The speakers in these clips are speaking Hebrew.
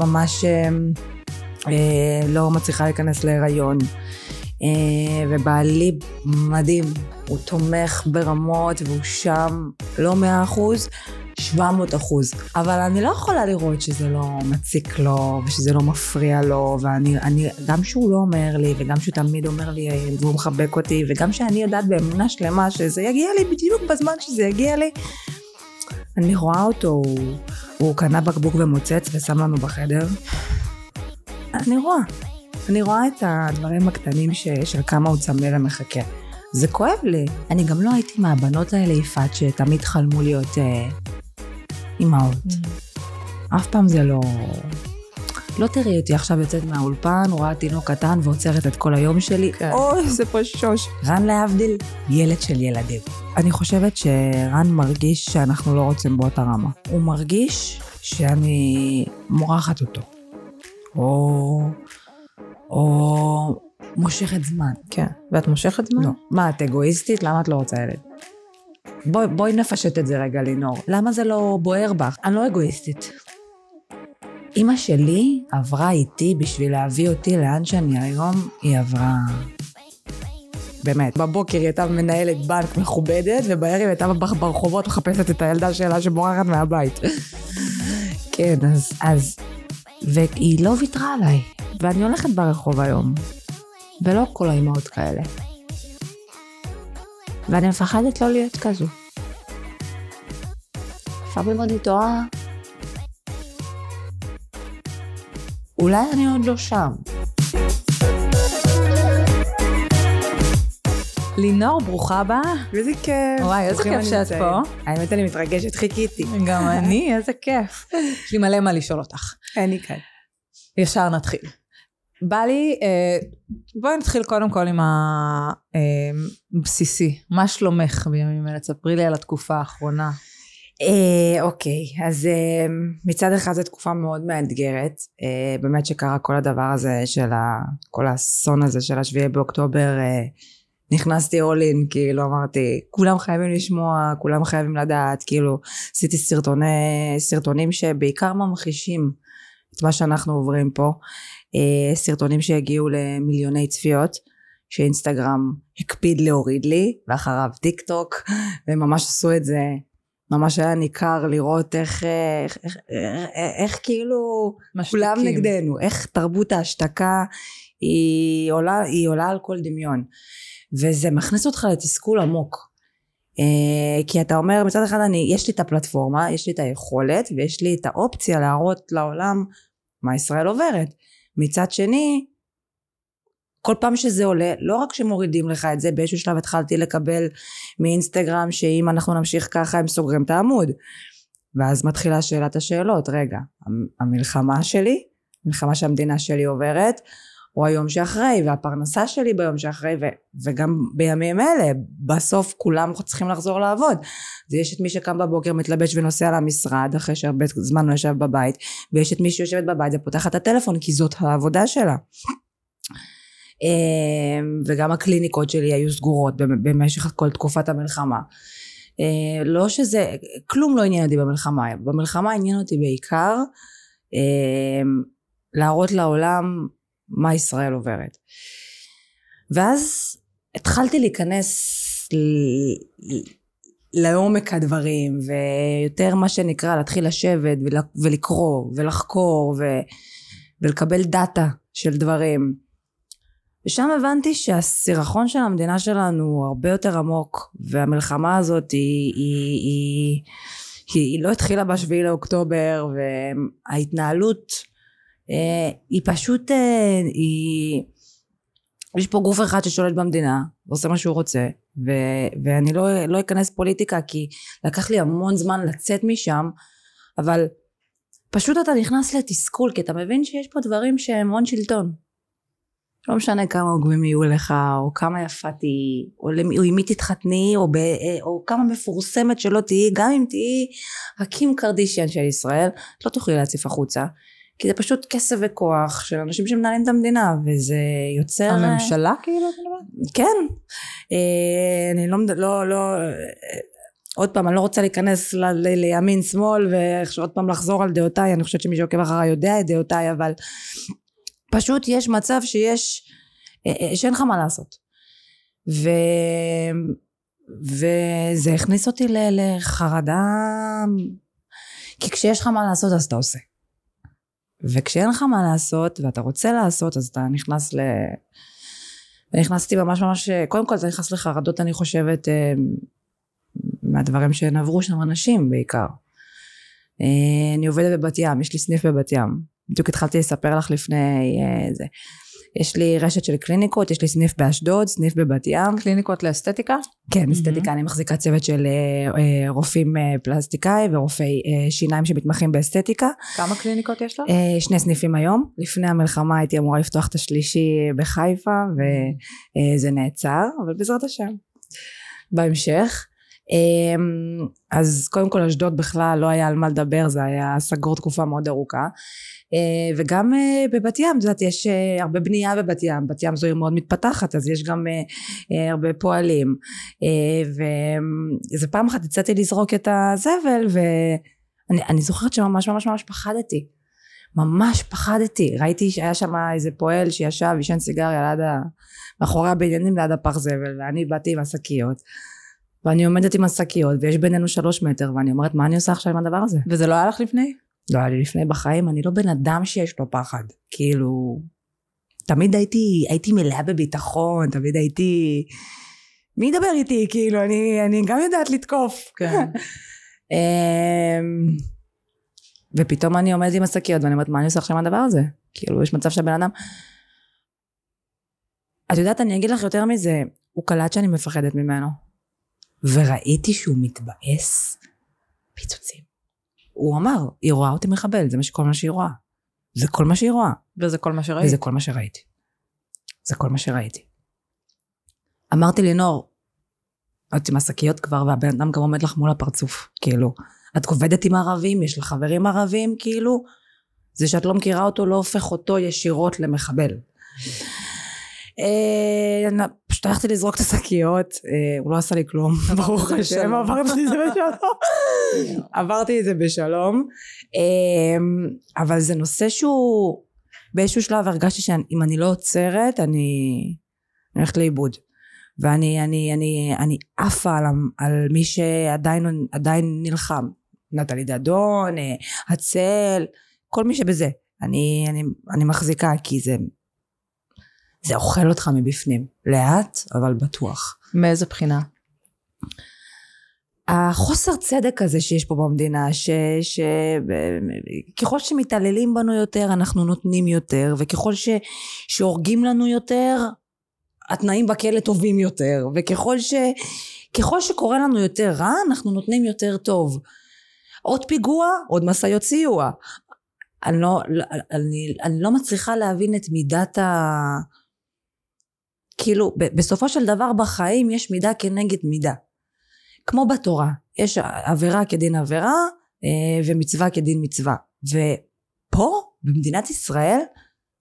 ממש אה, אה, לא מצליחה להיכנס להיריון. אה, ובעלי מדהים, הוא תומך ברמות והוא שם לא מאה אחוז, 700 אחוז. אבל אני לא יכולה לראות שזה לא מציק לו ושזה לא מפריע לו, ואני, אני, גם שהוא לא אומר לי, וגם שהוא תמיד אומר לי, והוא מחבק אותי, וגם שאני יודעת באמונה שלמה שזה יגיע לי בדיוק בזמן שזה יגיע לי, אני רואה אותו, הוא, הוא קנה בקבוק ומוצץ ושם לנו בחדר. אני רואה. אני רואה את הדברים הקטנים ש, של כמה הוא צמא ומחכה. זה כואב לי. אני גם לא הייתי מהבנות האלה, יפעת, שתמיד חלמו להיות אה, אימהות. Mm. אף פעם זה לא... לא תראי אותי עכשיו יוצאת מהאולפן, רואה תינוק קטן ועוצרת את כל היום שלי. כן. אוי, זה פשוש. רן להבדיל, ילד של ילדים. אני חושבת שרן מרגיש שאנחנו לא רוצים באותה רמה. הוא מרגיש שאני מורחת אותו. או... או מושכת זמן. כן. ואת מושכת זמן? לא. מה, את אגואיסטית? למה את לא רוצה ילד? בואי, בואי נפשט את זה רגע, לינור. למה זה לא בוער בך? אני לא אגואיסטית. אימא שלי עברה איתי בשביל להביא אותי לאן שאני היום, היא עברה... באמת. בבוקר היא הייתה מנהלת בנק מכובדת, ובערב הייתה ברחובות מחפשת את הילדה שלה שבורחת מהבית. כן, אז... אז... והיא לא ויתרה עליי. ואני הולכת ברחוב היום, ולא כל האימהות כאלה. ואני מפחדת לא להיות כזו. לפעמים אני טועה. אולי אני עוד לא שם. לינור, ברוכה הבאה. איזה כיף. וואי, איזה כיף שאת פה. האמת, אני מתרגשת, חיכיתי. גם אני, איזה כיף. יש לי מלא מה לשאול אותך. אני כאן. ישר נתחיל. בא לי, אה, בואי נתחיל קודם כל עם הבסיסי. אה, מה שלומך בימים אלה? תספרי לי על התקופה האחרונה. אה, אוקיי, אז אה, מצד אחד זו תקופה מאוד מאתגרת. אה, באמת שקרה כל הדבר הזה של ה... כל האסון הזה של השביעי באוקטובר. נכנסתי all in, כאילו אמרתי, כולם חייבים לשמוע, כולם חייבים לדעת, כאילו עשיתי סרטוני, סרטונים שבעיקר ממחישים את מה שאנחנו עוברים פה. סרטונים שהגיעו למיליוני צפיות שאינסטגרם הקפיד להוריד לי ואחריו טיק טוק והם ממש עשו את זה ממש היה ניכר לראות איך, איך, איך, איך, איך כאילו משתקים. כולם נגדנו, איך תרבות ההשתקה היא עולה, היא עולה על כל דמיון. וזה מכניס אותך לתסכול עמוק. Uh, כי אתה אומר מצד אחד אני יש לי את הפלטפורמה יש לי את היכולת ויש לי את האופציה להראות לעולם מה ישראל עוברת. מצד שני כל פעם שזה עולה לא רק שמורידים לך את זה באיזשהו שלב התחלתי לקבל מאינסטגרם שאם אנחנו נמשיך ככה הם סוגרים את העמוד. ואז מתחילה שאלת השאלות רגע המלחמה שלי מלחמה שהמדינה שלי עוברת או היום שאחרי והפרנסה שלי ביום שאחרי ו, וגם בימים אלה בסוף כולם צריכים לחזור לעבוד. אז יש את מי שקם בבוקר מתלבש ונוסע למשרד אחרי שהרבה זמן לא ישב בבית ויש את מי שיושבת בבית ופותחת את הטלפון כי זאת העבודה שלה וגם הקליניקות שלי היו סגורות במשך כל תקופת המלחמה. אה, לא שזה כלום לא עניין אותי במלחמה. במלחמה עניין אותי בעיקר אמ, להראות לעולם מה ישראל עוברת. ואז התחלתי להיכנס לעומק הדברים ויותר מה שנקרא להתחיל לשבת ולקרוא ולחקור ולקבל דאטה של דברים ושם הבנתי שהסירחון של המדינה שלנו הוא הרבה יותר עמוק והמלחמה הזאת היא, היא, היא, היא, היא לא התחילה בשביעי לאוקטובר וההתנהלות אה, היא פשוט אה, היא יש פה גוף אחד ששולט במדינה ועושה מה שהוא רוצה ו, ואני לא, לא אכנס פוליטיקה כי לקח לי המון זמן לצאת משם אבל פשוט אתה נכנס לתסכול כי אתה מבין שיש פה דברים שהם הון שלטון לא משנה כמה עוגבים יהיו לך או כמה יפה תהיי או, או עם מי תתחתני או, ב, אה, או כמה מפורסמת שלא תהיי גם אם תהיי הקים קרדישיאן של ישראל לא תוכלי להציף החוצה כי זה פשוט כסף וכוח של אנשים שמנהלים את המדינה וזה יוצר הממשלה כאילו? כן אה, אני לא לא לא עוד פעם, אני לא רוצה להיכנס ל- ל- לימין שמאל ועוד פעם לחזור על דעותיי, אני חושבת שמי שעוקב אחריי יודע את דעותיי, אבל פשוט יש מצב שיש, אה, אה, שאין לך מה לעשות. ו... וזה הכניס אותי לחרדה, כי כשיש לך מה לעשות אז אתה עושה. וכשאין לך מה לעשות ואתה רוצה לעשות אז אתה נכנס ל... ונכנסתי ממש ממש, קודם כל זה נכנס לחרדות אני חושבת אה, מהדברים שנעברו שם אנשים בעיקר. אני עובדת בבת ים, יש לי סניף בבת ים. בדיוק התחלתי לספר לך לפני אה, זה. יש לי רשת של קליניקות, יש לי סניף באשדוד, סניף בבת ים. קליניקות לאסתטיקה? כן, אסתטיקה, אני מחזיקה צוות של אה, אה, רופאים אה, פלסטיקאי ורופאי אה, שיניים שמתמחים באסתטיקה. כמה קליניקות יש לך? אה, שני סניפים היום. לפני המלחמה הייתי אמורה לפתוח את השלישי בחיפה וזה נעצר, אבל בעזרת השם. בהמשך. אה, אז קודם כל אשדוד בכלל לא היה על מה לדבר, זה היה סגור תקופה מאוד ארוכה. אה, וגם אה, בבת ים, את יודעת, יש אה, הרבה בנייה בבת ים, בת ים זו עיר מאוד מתפתחת, אז יש גם הרבה פועלים. ואיזה פעם אחת יצאתי לזרוק את הזבל, ואני אני זוכרת שממש ממש ממש פחדתי. ממש פחדתי. ראיתי שהיה שם איזה פועל שישב, עישן סיגריה ליד ה... מאחורי הבניינים ליד הפח זבל, ואני באתי עם השקיות. ואני עומדת עם השקיות, ויש בינינו שלוש מטר, ואני אומרת, מה אני עושה עכשיו עם הדבר הזה? וזה לא היה לך לפני? לא היה לי לפני בחיים, אני לא בן אדם שיש לו פחד. כאילו, תמיד הייתי, הייתי מלאה בביטחון, תמיד הייתי... מי ידבר איתי? כאילו, אני, אני גם יודעת לתקוף. כן. אמ, ופתאום אני עומדת עם השקיות ואני אומרת, מה אני עושה עכשיו עם הדבר הזה? כאילו, יש מצב שהבן אדם... את יודעת, אני אגיד לך יותר מזה, הוא קלט שאני מפחדת ממנו. וראיתי שהוא מתבאס. פיצוצים. הוא אמר, היא רואה אותי מחבל, זה מה שכל מה שהיא רואה. זה כל מה שהיא רואה. וזה כל מה שראית? וזה כל מה שראיתי. זה כל מה שראיתי. אמרתי לינור, את עם השקיות כבר, והבן אדם גם עומד לך מול הפרצוף, כאילו. את עובדת עם ערבים, יש לך חברים ערבים, כאילו. זה שאת לא מכירה אותו לא הופך אותו ישירות למחבל. פשוט הלכתי לזרוק את השקיות, אה, הוא לא עשה לי כלום, ברוך השם. עברתי את זה בשלום. עברתי את זה בשלום. אה, אבל זה נושא שהוא, באיזשהו שלב הרגשתי שאם אני לא עוצרת, אני הולכת לאיבוד. ואני אני, אני, אני עפה על, על מי שעדיין עדיין נלחם. נטלי דדון, אה, הצל, כל מי שבזה. אני, אני, אני מחזיקה כי זה, זה אוכל אותך מבפנים. לאט, אבל בטוח. מאיזה בחינה? החוסר צדק הזה שיש פה במדינה, ש... ש... שמתעללים בנו יותר, אנחנו נותנים יותר, וככל ש... שהורגים לנו יותר, התנאים בכלא טובים יותר, וככל ש... ככל שקורה לנו יותר רע, אנחנו נותנים יותר טוב. עוד פיגוע, עוד משאיות סיוע. אני לא, אני, אני לא מצליחה להבין את מידת ה... כאילו, בסופו של דבר בחיים יש מידה כנגד מידה. כמו בתורה, יש עבירה כדין עבירה אה, ומצווה כדין מצווה. ופה, במדינת ישראל,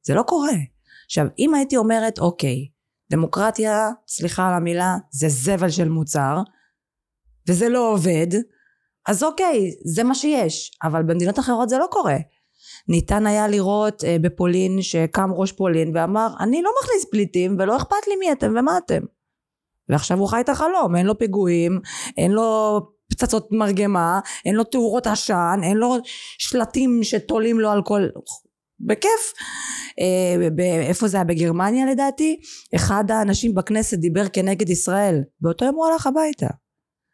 זה לא קורה. עכשיו, אם הייתי אומרת, אוקיי, דמוקרטיה, סליחה על המילה, זה זבל של מוצר, וזה לא עובד, אז אוקיי, זה מה שיש. אבל במדינות אחרות זה לא קורה. ניתן היה לראות אה, בפולין שקם ראש פולין ואמר, אני לא מכניס פליטים ולא אכפת לי מי אתם ומה אתם. ועכשיו הוא חי את החלום, אין לו פיגועים, אין לו פצצות מרגמה, אין לו תאורות עשן, אין לו שלטים שתולים לו על כל... בכיף. אה, איפה זה היה? בגרמניה לדעתי? אחד האנשים בכנסת דיבר כנגד ישראל. באותו יום הוא הלך הביתה.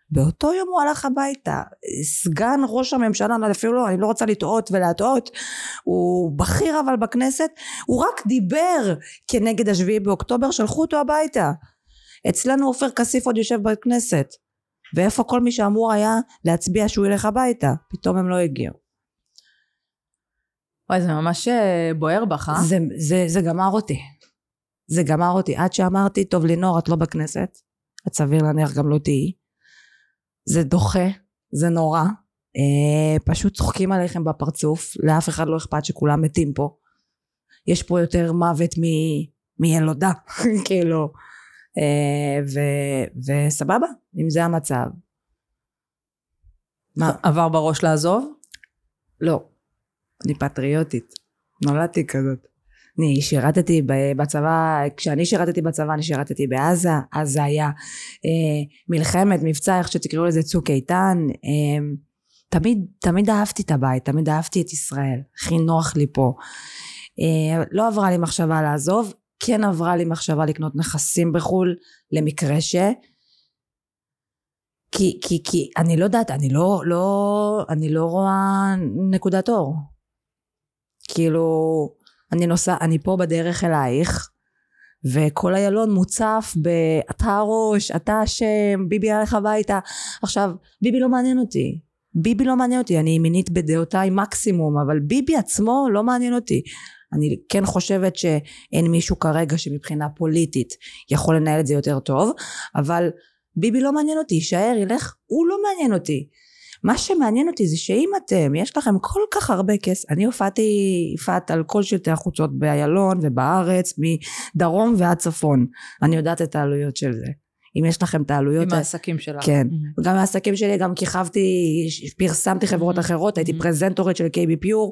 באותו יום הוא הלך הביתה. סגן ראש הממשלה, אפילו לא, אני לא רוצה לטעות ולהטעות, הוא בכיר אבל בכנסת, הוא רק דיבר כנגד השביעי באוקטובר, שלחו אותו הביתה. אצלנו עופר כסיף עוד יושב בכנסת. ואיפה כל מי שאמור היה להצביע שהוא ילך הביתה? פתאום הם לא הגיעו. וואי, זה ממש אה, בוער בך, אה? זה, זה, זה גמר אותי. זה גמר אותי. עד שאמרתי, טוב לינור, את לא בכנסת. את סביר להניח גם לא תהיי. זה דוחה, זה נורא. אה, פשוט צוחקים עליכם בפרצוף. לאף אחד לא אכפת שכולם מתים פה. יש פה יותר מוות מ, מילודה, כאילו. אה, ו, וסבבה, אם זה המצב. מה? עבר בראש לעזוב? לא. אני פטריוטית. נולדתי כזאת. אני שירתתי בצבא, כשאני שירתתי בצבא אני שירתתי בעזה, אז זה היה אה, מלחמת, מבצע, איך שתקראו לזה צוק איתן. אה, תמיד, תמיד אהבתי את הבית, תמיד אהבתי את ישראל, הכי נוח לי פה. אה, לא עברה לי מחשבה לעזוב, כן עברה לי מחשבה לקנות נכסים בחו"ל, למקרה ש... כי, כי, כי אני לא יודעת, אני לא, לא, אני לא רואה נקודת אור. כאילו, אני נוסע, אני פה בדרך אלייך, וכל איילון מוצף ב... אתה הראש, אתה אשם, ביבי הלך הביתה. עכשיו, ביבי לא מעניין אותי. ביבי לא מעניין אותי, אני ימינית בדעותיי מקסימום, אבל ביבי עצמו לא מעניין אותי. אני כן חושבת שאין מישהו כרגע שמבחינה פוליטית יכול לנהל את זה יותר טוב, אבל ביבי לא מעניין אותי, יישאר, ילך, הוא לא מעניין אותי. מה שמעניין אותי זה שאם אתם, יש לכם כל כך הרבה כסף, אני הופעתי, יפעת על כל שלטי החוצות באיילון ובארץ, מדרום ועד צפון. אני יודעת את העלויות של זה. אם יש לכם את העלויות... עם העסקים שלך. כן. Mm-hmm. גם העסקים שלי, גם כיכבתי, פרסמתי חברות mm-hmm. אחרות, הייתי mm-hmm. פרזנטורית של KB פיור.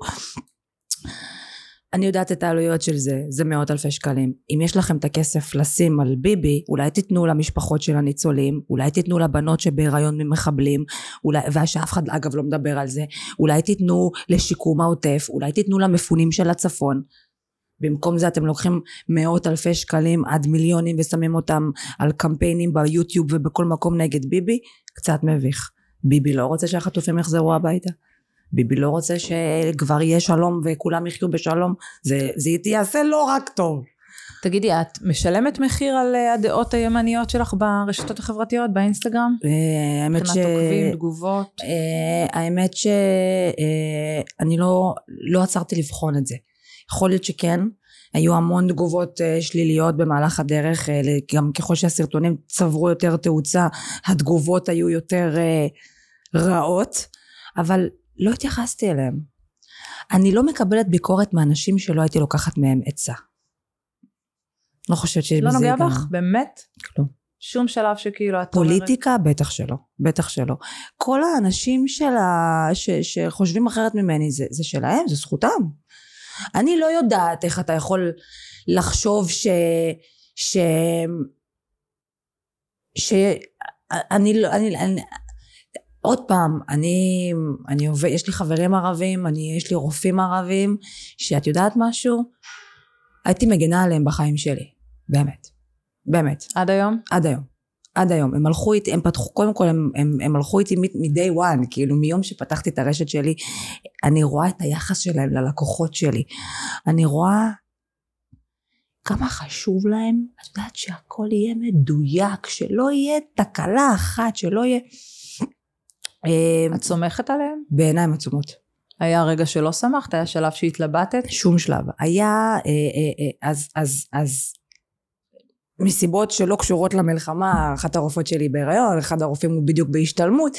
אני יודעת את העלויות של זה, זה מאות אלפי שקלים. אם יש לכם את הכסף לשים על ביבי, אולי תיתנו למשפחות של הניצולים, אולי תיתנו לבנות שבהיריון ממחבלים, אולי, ושאף אחד אגב לא מדבר על זה, אולי תיתנו לשיקום העוטף, אולי תיתנו למפונים של הצפון. במקום זה אתם לוקחים מאות אלפי שקלים עד מיליונים ושמים אותם על קמפיינים ביוטיוב ובכל מקום נגד ביבי, קצת מביך. ביבי לא רוצה שהחטופים יחזרו הביתה. ביבי לא רוצה שכבר יהיה שלום וכולם יחיו בשלום, זה, זה יעשה לא רק טוב. תגידי, את משלמת מחיר על אה, הדעות הימניות שלך ברשתות החברתיות, באינסטגרם? אה, האמת ש... מבחינת עוקבים, תגובות? אה, האמת שאני לא, לא עצרתי לבחון את זה. יכול להיות שכן, היו המון תגובות שליליות במהלך הדרך, גם ככל שהסרטונים צברו יותר תאוצה, התגובות היו יותר רעות, אבל לא התייחסתי אליהם. אני לא מקבלת ביקורת מאנשים שלא הייתי לוקחת מהם עצה. לא חושבת שבזה לא גם... לא נוגע בך? באמת? כלום. שום שלב שכאילו את פוליטיקה? אומרת... בטח שלא. בטח שלא. כל האנשים שלה, ש, שחושבים אחרת ממני, זה, זה שלהם, זה זכותם. אני לא יודעת איך אתה יכול לחשוב ש... ש... ש... אני, לא, אני, אני, עוד פעם, אני, אני עובד, יש לי חברים ערבים, אני, יש לי רופאים ערבים, שאת יודעת משהו? הייתי מגנה עליהם בחיים שלי, באמת, באמת. עד היום? עד היום. עד היום. הם הלכו איתי, הם פתחו, קודם כל הם, הם, הם הלכו איתי מ-day one, כאילו מיום שפתחתי את הרשת שלי, אני רואה את היחס שלהם ללקוחות שלי. אני רואה כמה חשוב להם, את יודעת שהכל יהיה מדויק, שלא יהיה תקלה אחת, שלא יהיה... אמ, את סומכת עליהם? בעיניים עצומות. היה רגע שלא שמחת? היה שלב שהתלבטת? שום שלב. היה, אה, אה, אה, אז, אז, אז מסיבות שלא קשורות למלחמה, אחת הרופאות שלי בהיריון, אחד הרופאים הוא בדיוק בהשתלמות,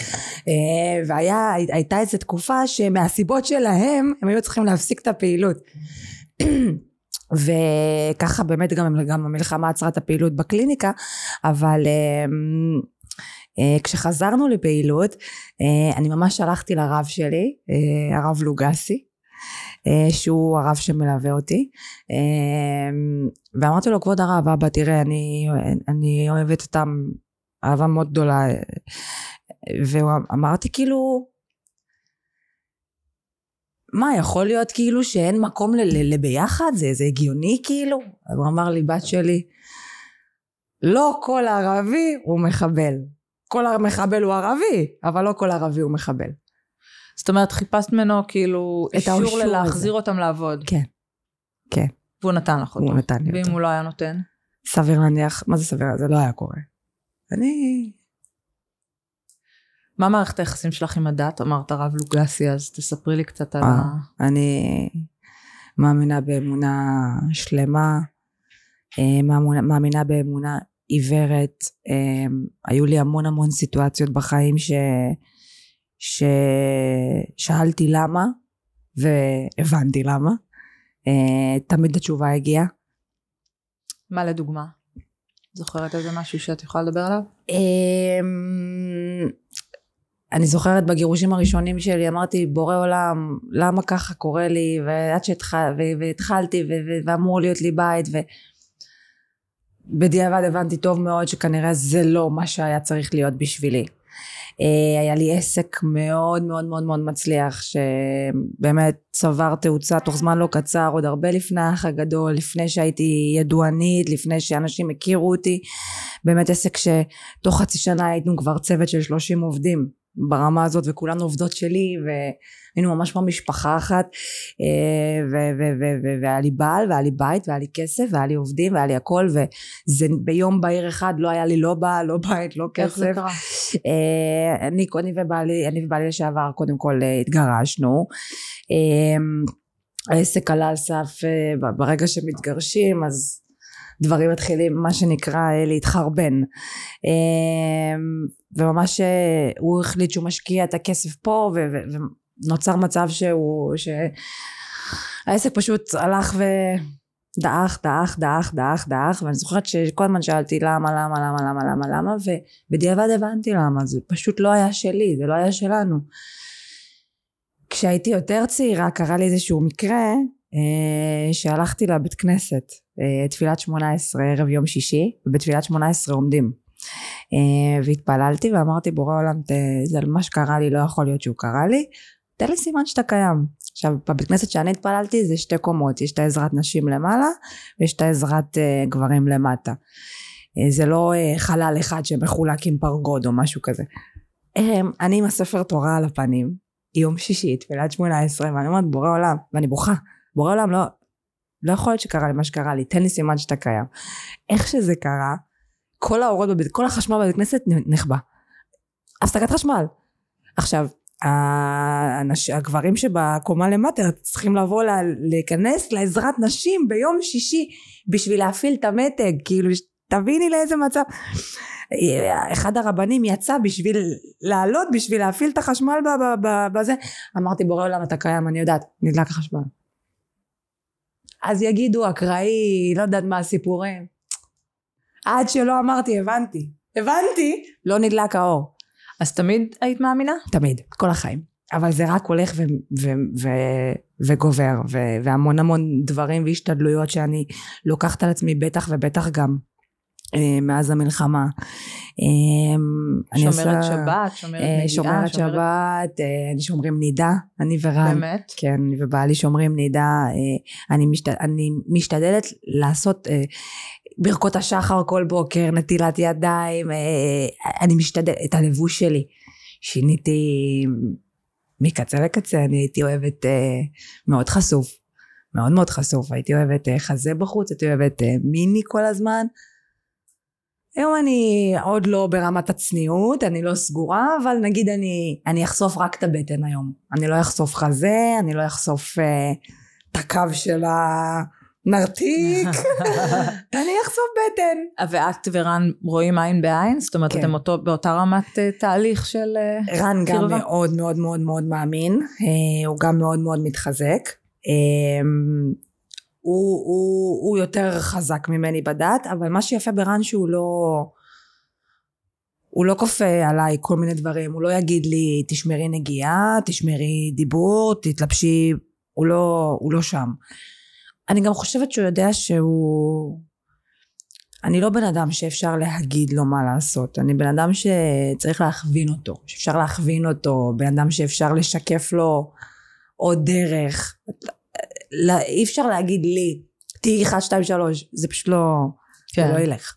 והייתה איזו תקופה שמהסיבות שלהם הם היו צריכים להפסיק את הפעילות. וככה באמת גם, גם המלחמה עצרה את הפעילות בקליניקה, אבל אמ, כשחזרנו לפעילות uh, אני ממש שלחתי לרב שלי uh, הרב לוגסי שהוא הרב שמלווה אותי ואמרתי לו כבוד הרב אבא תראה אני, אני אוהבת אותם אהבה מאוד גדולה. ואמרתי כאילו מה יכול להיות כאילו שאין מקום לביחד? זה, זה הגיוני כאילו? הוא אמר לי בת שלי לא כל ערבי הוא מחבל כל המחבל הוא ערבי, אבל לא כל ערבי הוא מחבל. זאת אומרת, חיפשת ממנו כאילו אישור ללהחזיר אותם לעבוד. כן, כן. והוא נתן לך אותו. הוא נתן לי אותו. ואם הוא לא היה נותן? סביר להניח, מה זה סביר? זה לא היה קורה. אני... מה מערכת היחסים שלך עם הדת? אמרת הרב לוגסי, אז תספרי לי קצת על אה, ה... אני מאמינה באמונה שלמה, אה, מאמינה באמונה עיוורת, um, היו לי המון המון סיטואציות בחיים ש... ששאלתי למה והבנתי למה. Uh, תמיד התשובה הגיעה. מה לדוגמה? זוכרת איזה משהו שאת יכולה לדבר עליו? Um, אני זוכרת בגירושים הראשונים שלי אמרתי בורא עולם למה ככה קורה לי ועד שהתחלתי ואמור להיות לי בית ובדיעבד הבנתי טוב מאוד שכנראה זה לא מה שהיה צריך להיות בשבילי. אה, היה לי עסק מאוד מאוד מאוד מאוד מצליח שבאמת צבר תאוצה תוך זמן לא קצר עוד הרבה לפני האח הגדול לפני שהייתי ידוענית לפני שאנשים הכירו אותי. באמת עסק שתוך חצי שנה היינו כבר צוות של שלושים עובדים ברמה הזאת וכולנו עובדות שלי והיינו ממש כמו משפחה אחת אה, והיה לי בעל והיה לי בית והיה לי כסף והיה לי עובדים והיה לי הכל וזה ביום בהיר אחד לא היה לי לא בעל לא בית לא כסף. איך זה קרה? אה, אני, אני ובעלי אני ובעלי לשעבר קודם כל אה, התגרשנו העסק עלה על סף ברגע שמתגרשים אז דברים מתחילים מה שנקרא להתחרבן. וממש אה, הוא החליט שהוא משקיע את הכסף פה ונוצר מצב שהוא שהעסק פשוט הלך ודעך דעך דעך דעך דעך ואני זוכרת שכל הזמן שאלתי למה למה למה למה למה למה? ובדיעבד הבנתי למה. זה פשוט לא היה שלי זה לא היה שלנו. כשהייתי יותר צעירה קרה לי איזשהו מקרה אה, שהלכתי לבית כנסת. אה, תפילת שמונה עשרה ערב יום שישי ובתפילת שמונה עשרה עומדים. אה, והתפללתי ואמרתי בורא עולם זה מה שקרה לי לא יכול להיות שהוא קרה לי. תן לי סימן שאתה קיים. עכשיו בבית כנסת שאני התפללתי זה שתי קומות יש את העזרת נשים למעלה ויש את העזרת uh, גברים למטה. uh, זה לא uh, חלל אחד שמחולק עם פרגוד או משהו כזה. um, אני עם הספר תורה על הפנים יום שישי תפילת שמונה עשרה ואני אומרת בורא עולם ואני בוכה. בורא עולם לא לא יכול להיות שקרה לי מה שקרה לי תן לי סימן שאתה קיים איך שזה קרה כל האורות בבית, כל החשמל בבית כנסת נחבא. הפסקת חשמל. עכשיו, האנש, הגברים שבקומה למטה צריכים לבוא לה, להיכנס לעזרת נשים ביום שישי בשביל להפעיל את המתג, כאילו תביני לאיזה מצב. אחד הרבנים יצא בשביל לעלות, בשביל להפעיל את החשמל בזה. אמרתי בורא עולם אתה קיים, אני יודעת, נדלק החשמל. אז יגידו אקראי, לא יודעת מה הסיפורים. עד שלא אמרתי הבנתי הבנתי לא נדלק האור אז תמיד היית מאמינה? תמיד כל החיים אבל זה רק הולך ו- ו- ו- וגובר ו- והמון המון דברים והשתדלויות שאני לוקחת על עצמי בטח ובטח גם מאז המלחמה. אה, שומרת שבת, שומרת אה, נגיעה, שומרת שבת, אני שומרים נידה, אני ורן. באמת? כן, אני ובעלי שומרים נידה. אני, משתד, אני משתדלת לעשות ברכות השחר כל בוקר, נטילת ידיים, אני משתדלת, את הלבוש שלי. שיניתי מקצה לקצה, אני הייתי אוהבת מאוד חשוף. מאוד מאוד חשוף, הייתי אוהבת חזה בחוץ, הייתי אוהבת מיני כל הזמן. היום אני עוד לא ברמת הצניעות, אני לא סגורה, אבל נגיד אני, אני אחשוף רק את הבטן היום. אני לא אחשוף חזה, אני לא אחשוף אה, את הקו של הנרתיק, אני אחשוף בטן. ואת ורן רואים עין בעין? זאת אומרת, כן. אתם אותו, באותה רמת uh, תהליך של uh, רן גם מאוד מאוד מאוד מאוד מאמין, uh, הוא גם מאוד מאוד מתחזק. הוא, הוא, הוא יותר חזק ממני בדת, אבל מה שיפה ברן שהוא לא... הוא לא כופה עליי כל מיני דברים, הוא לא יגיד לי תשמרי נגיעה, תשמרי דיבור, תתלבשי, הוא לא, הוא לא שם. אני גם חושבת שהוא יודע שהוא... אני לא בן אדם שאפשר להגיד לו מה לעשות, אני בן אדם שצריך להכווין אותו, שאפשר להכווין אותו, בן אדם שאפשר לשקף לו עוד דרך. לא, אי אפשר להגיד לי תהיי 1, 2, 3 זה פשוט לא, כן. זה לא ילך.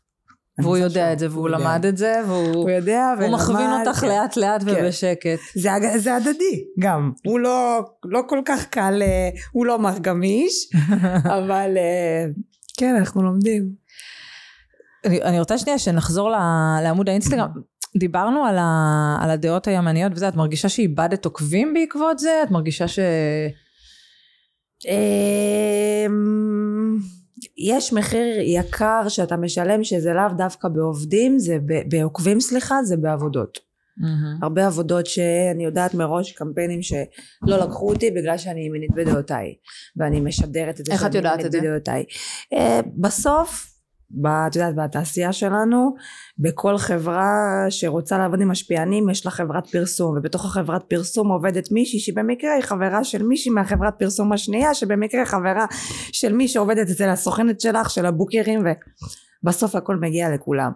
והוא יודע את זה והוא למד את זה והוא יודע הוא מכווין אותך כן. לאט לאט כן. ובשקט. זה, זה הדדי גם הוא לא, לא כל כך קל אה, הוא לא מר גמיש אבל אה, כן אנחנו לומדים. אני, אני רוצה שנייה שנחזור לעמוד האינסטגרם דיברנו על, ה, על הדעות הימניות וזה את מרגישה שאיבדת עוקבים בעקבות זה את מרגישה ש... אמ, יש מחיר יקר שאתה משלם שזה לאו דווקא בעובדים, זה בעוקבים סליחה, זה בעבודות. Mm-hmm. הרבה עבודות שאני יודעת מראש קמפיינים שלא לקחו אותי בגלל שאני מינית בדעותיי ואני משדרת את זה איך את יודעת את זה? בדעותיי. Uh, בסוף את יודעת, בתעשייה שלנו, בכל חברה שרוצה לעבוד עם משפיענים יש לה חברת פרסום, ובתוך החברת פרסום עובדת מישהי שבמקרה היא חברה של מישהי מהחברת פרסום השנייה, שבמקרה חברה של מי שעובדת אצל הסוכנת שלך, של הבוקרים, ובסוף הכל מגיע לכולם.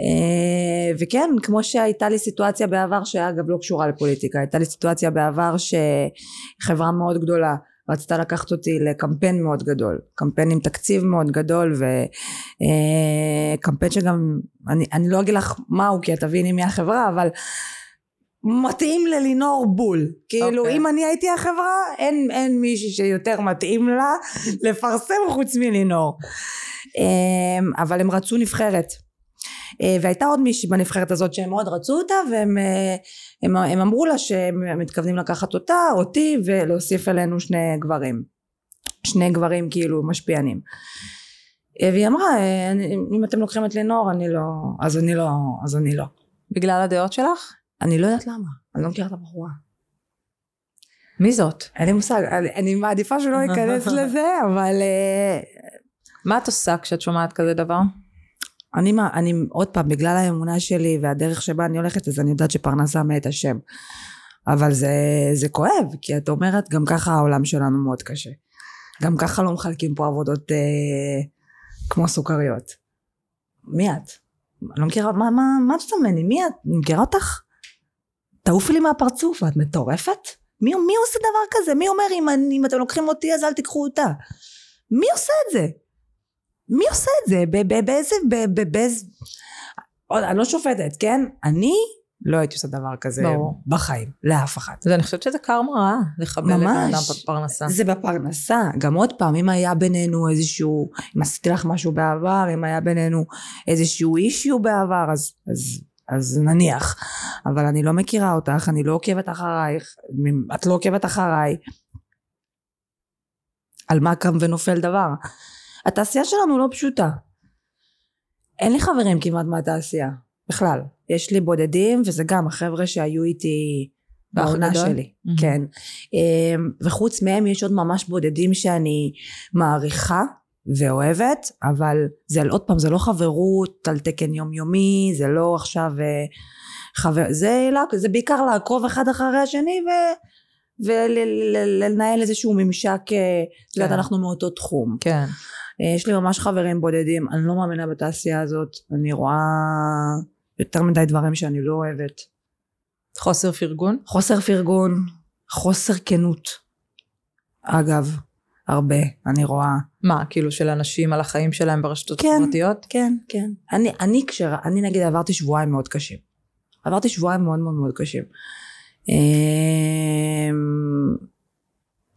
אה, וכן כמו שהייתה לי סיטואציה בעבר שאגב לא קשורה לפוליטיקה הייתה לי סיטואציה בעבר שחברה מאוד גדולה רצתה לקחת אותי לקמפיין מאוד גדול קמפיין עם תקציב מאוד גדול וקמפיין אה, שגם אני, אני לא אגיד לך מהו כי את תביני מי החברה אבל מתאים ללינור בול כאילו okay. אוקיי. אם אני הייתי החברה אין, אין מישהי שיותר מתאים לה לפרסם חוץ מלינור אה, אבל הם רצו נבחרת והייתה עוד מישהי בנבחרת הזאת שהם מאוד רצו אותה והם אה, הם, הם אמרו לה שהם מתכוונים לקחת אותה אותי ולהוסיף אלינו שני גברים שני גברים כאילו משפיענים אה, והיא אמרה אם אתם לוקחים את לינור אני לא אז אני לא אז אני לא בגלל הדעות שלך? אני לא יודעת למה אני לא מכירה את הבחורה מי זאת? אין לי מושג אני, אני מעדיפה שלא אכנס לזה אבל מה את עושה כשאת שומעת כזה דבר? אני, אני עוד פעם בגלל האמונה שלי והדרך שבה אני הולכת אז אני יודעת שפרנסה מאת השם אבל זה, זה כואב כי את אומרת גם ככה העולם שלנו מאוד קשה גם ככה לא מחלקים פה עבודות אה, כמו סוכריות מי את? אני לא מכירה מה, מה, מה את עושה? מי את? אני מכירה אותך? תעופי לי מהפרצוף את מטורפת? מי, מי עושה דבר כזה? מי אומר אם, אם אתם לוקחים אותי אז אל תיקחו אותה? מי עושה את זה? מי עושה את זה? באיזה, באיזה, אני לא שופטת, כן? אני לא הייתי עושה דבר כזה ברור. בחיים, לאף אחד. אז אני חושבת שזה קרמה רעה, לחבל לבן אדם בפרנסה. זה בפרנסה. גם עוד פעם, אם היה בינינו איזשהו, אם עשיתי לך משהו בעבר, אם היה בינינו איזשהו אישיו בעבר, אז, אז, אז נניח. אבל אני לא מכירה אותך, אני לא עוקבת אחרייך, את לא עוקבת אחריי. על מה קם ונופל דבר. התעשייה שלנו לא פשוטה. אין לי חברים כמעט מהתעשייה, בכלל. יש לי בודדים, וזה גם החבר'ה שהיו איתי בעונה שלי, mm-hmm. כן. אמ, וחוץ מהם יש עוד ממש בודדים שאני מעריכה ואוהבת, אבל זה עוד פעם, זה לא חברות על תקן יומיומי, זה לא עכשיו אה, חבר, זה, זה בעיקר לעקוב אחד אחרי השני ו... ולנהל איזשהו ממשק, את יודעת, כן. אנחנו מאותו תחום. כן. אה, יש לי ממש חברים בודדים, אני לא מאמינה בתעשייה הזאת, אני רואה יותר מדי דברים שאני לא אוהבת. חוסר פרגון? חוסר פרגון, חוסר כנות. אגב, הרבה, אני רואה. מה, כאילו של אנשים על החיים שלהם ברשתות כן, החברתיות? כן, כן. אני, אני כשר, אני נגיד עברתי שבועיים מאוד קשים. עברתי שבועיים מאוד מאוד מאוד קשים.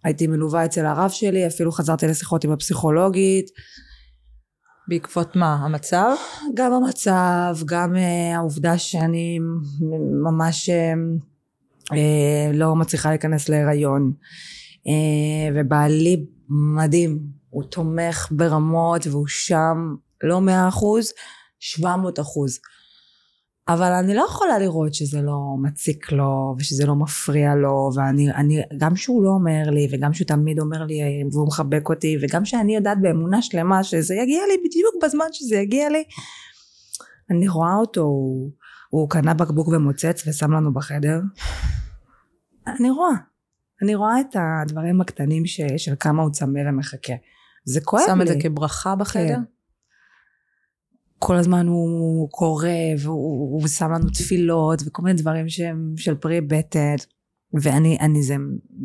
הייתי מלווה אצל הרב שלי, אפילו חזרתי לשיחות עם הפסיכולוגית. בעקבות מה? המצב? גם המצב, גם uh, העובדה שאני ממש uh, uh, לא מצליחה להיכנס להיריון. Uh, ובעלי מדהים, הוא תומך ברמות והוא שם לא מאה אחוז, שבע מאות אחוז. אבל אני לא יכולה לראות שזה לא מציק לו ושזה לא מפריע לו ואני אני, גם שהוא לא אומר לי וגם שהוא תמיד אומר לי והוא מחבק אותי וגם שאני יודעת באמונה שלמה שזה יגיע לי בדיוק בזמן שזה יגיע לי אני רואה אותו הוא, הוא קנה בקבוק ומוצץ ושם לנו בחדר אני רואה אני רואה את הדברים הקטנים ש, של כמה הוא צמא ומחכה זה כואב לי שם את זה כברכה בחדר? כן. כל הזמן הוא קורא והוא הוא שם לנו תפילות וכל מיני דברים שהם של פרי בטן. ואני אני זה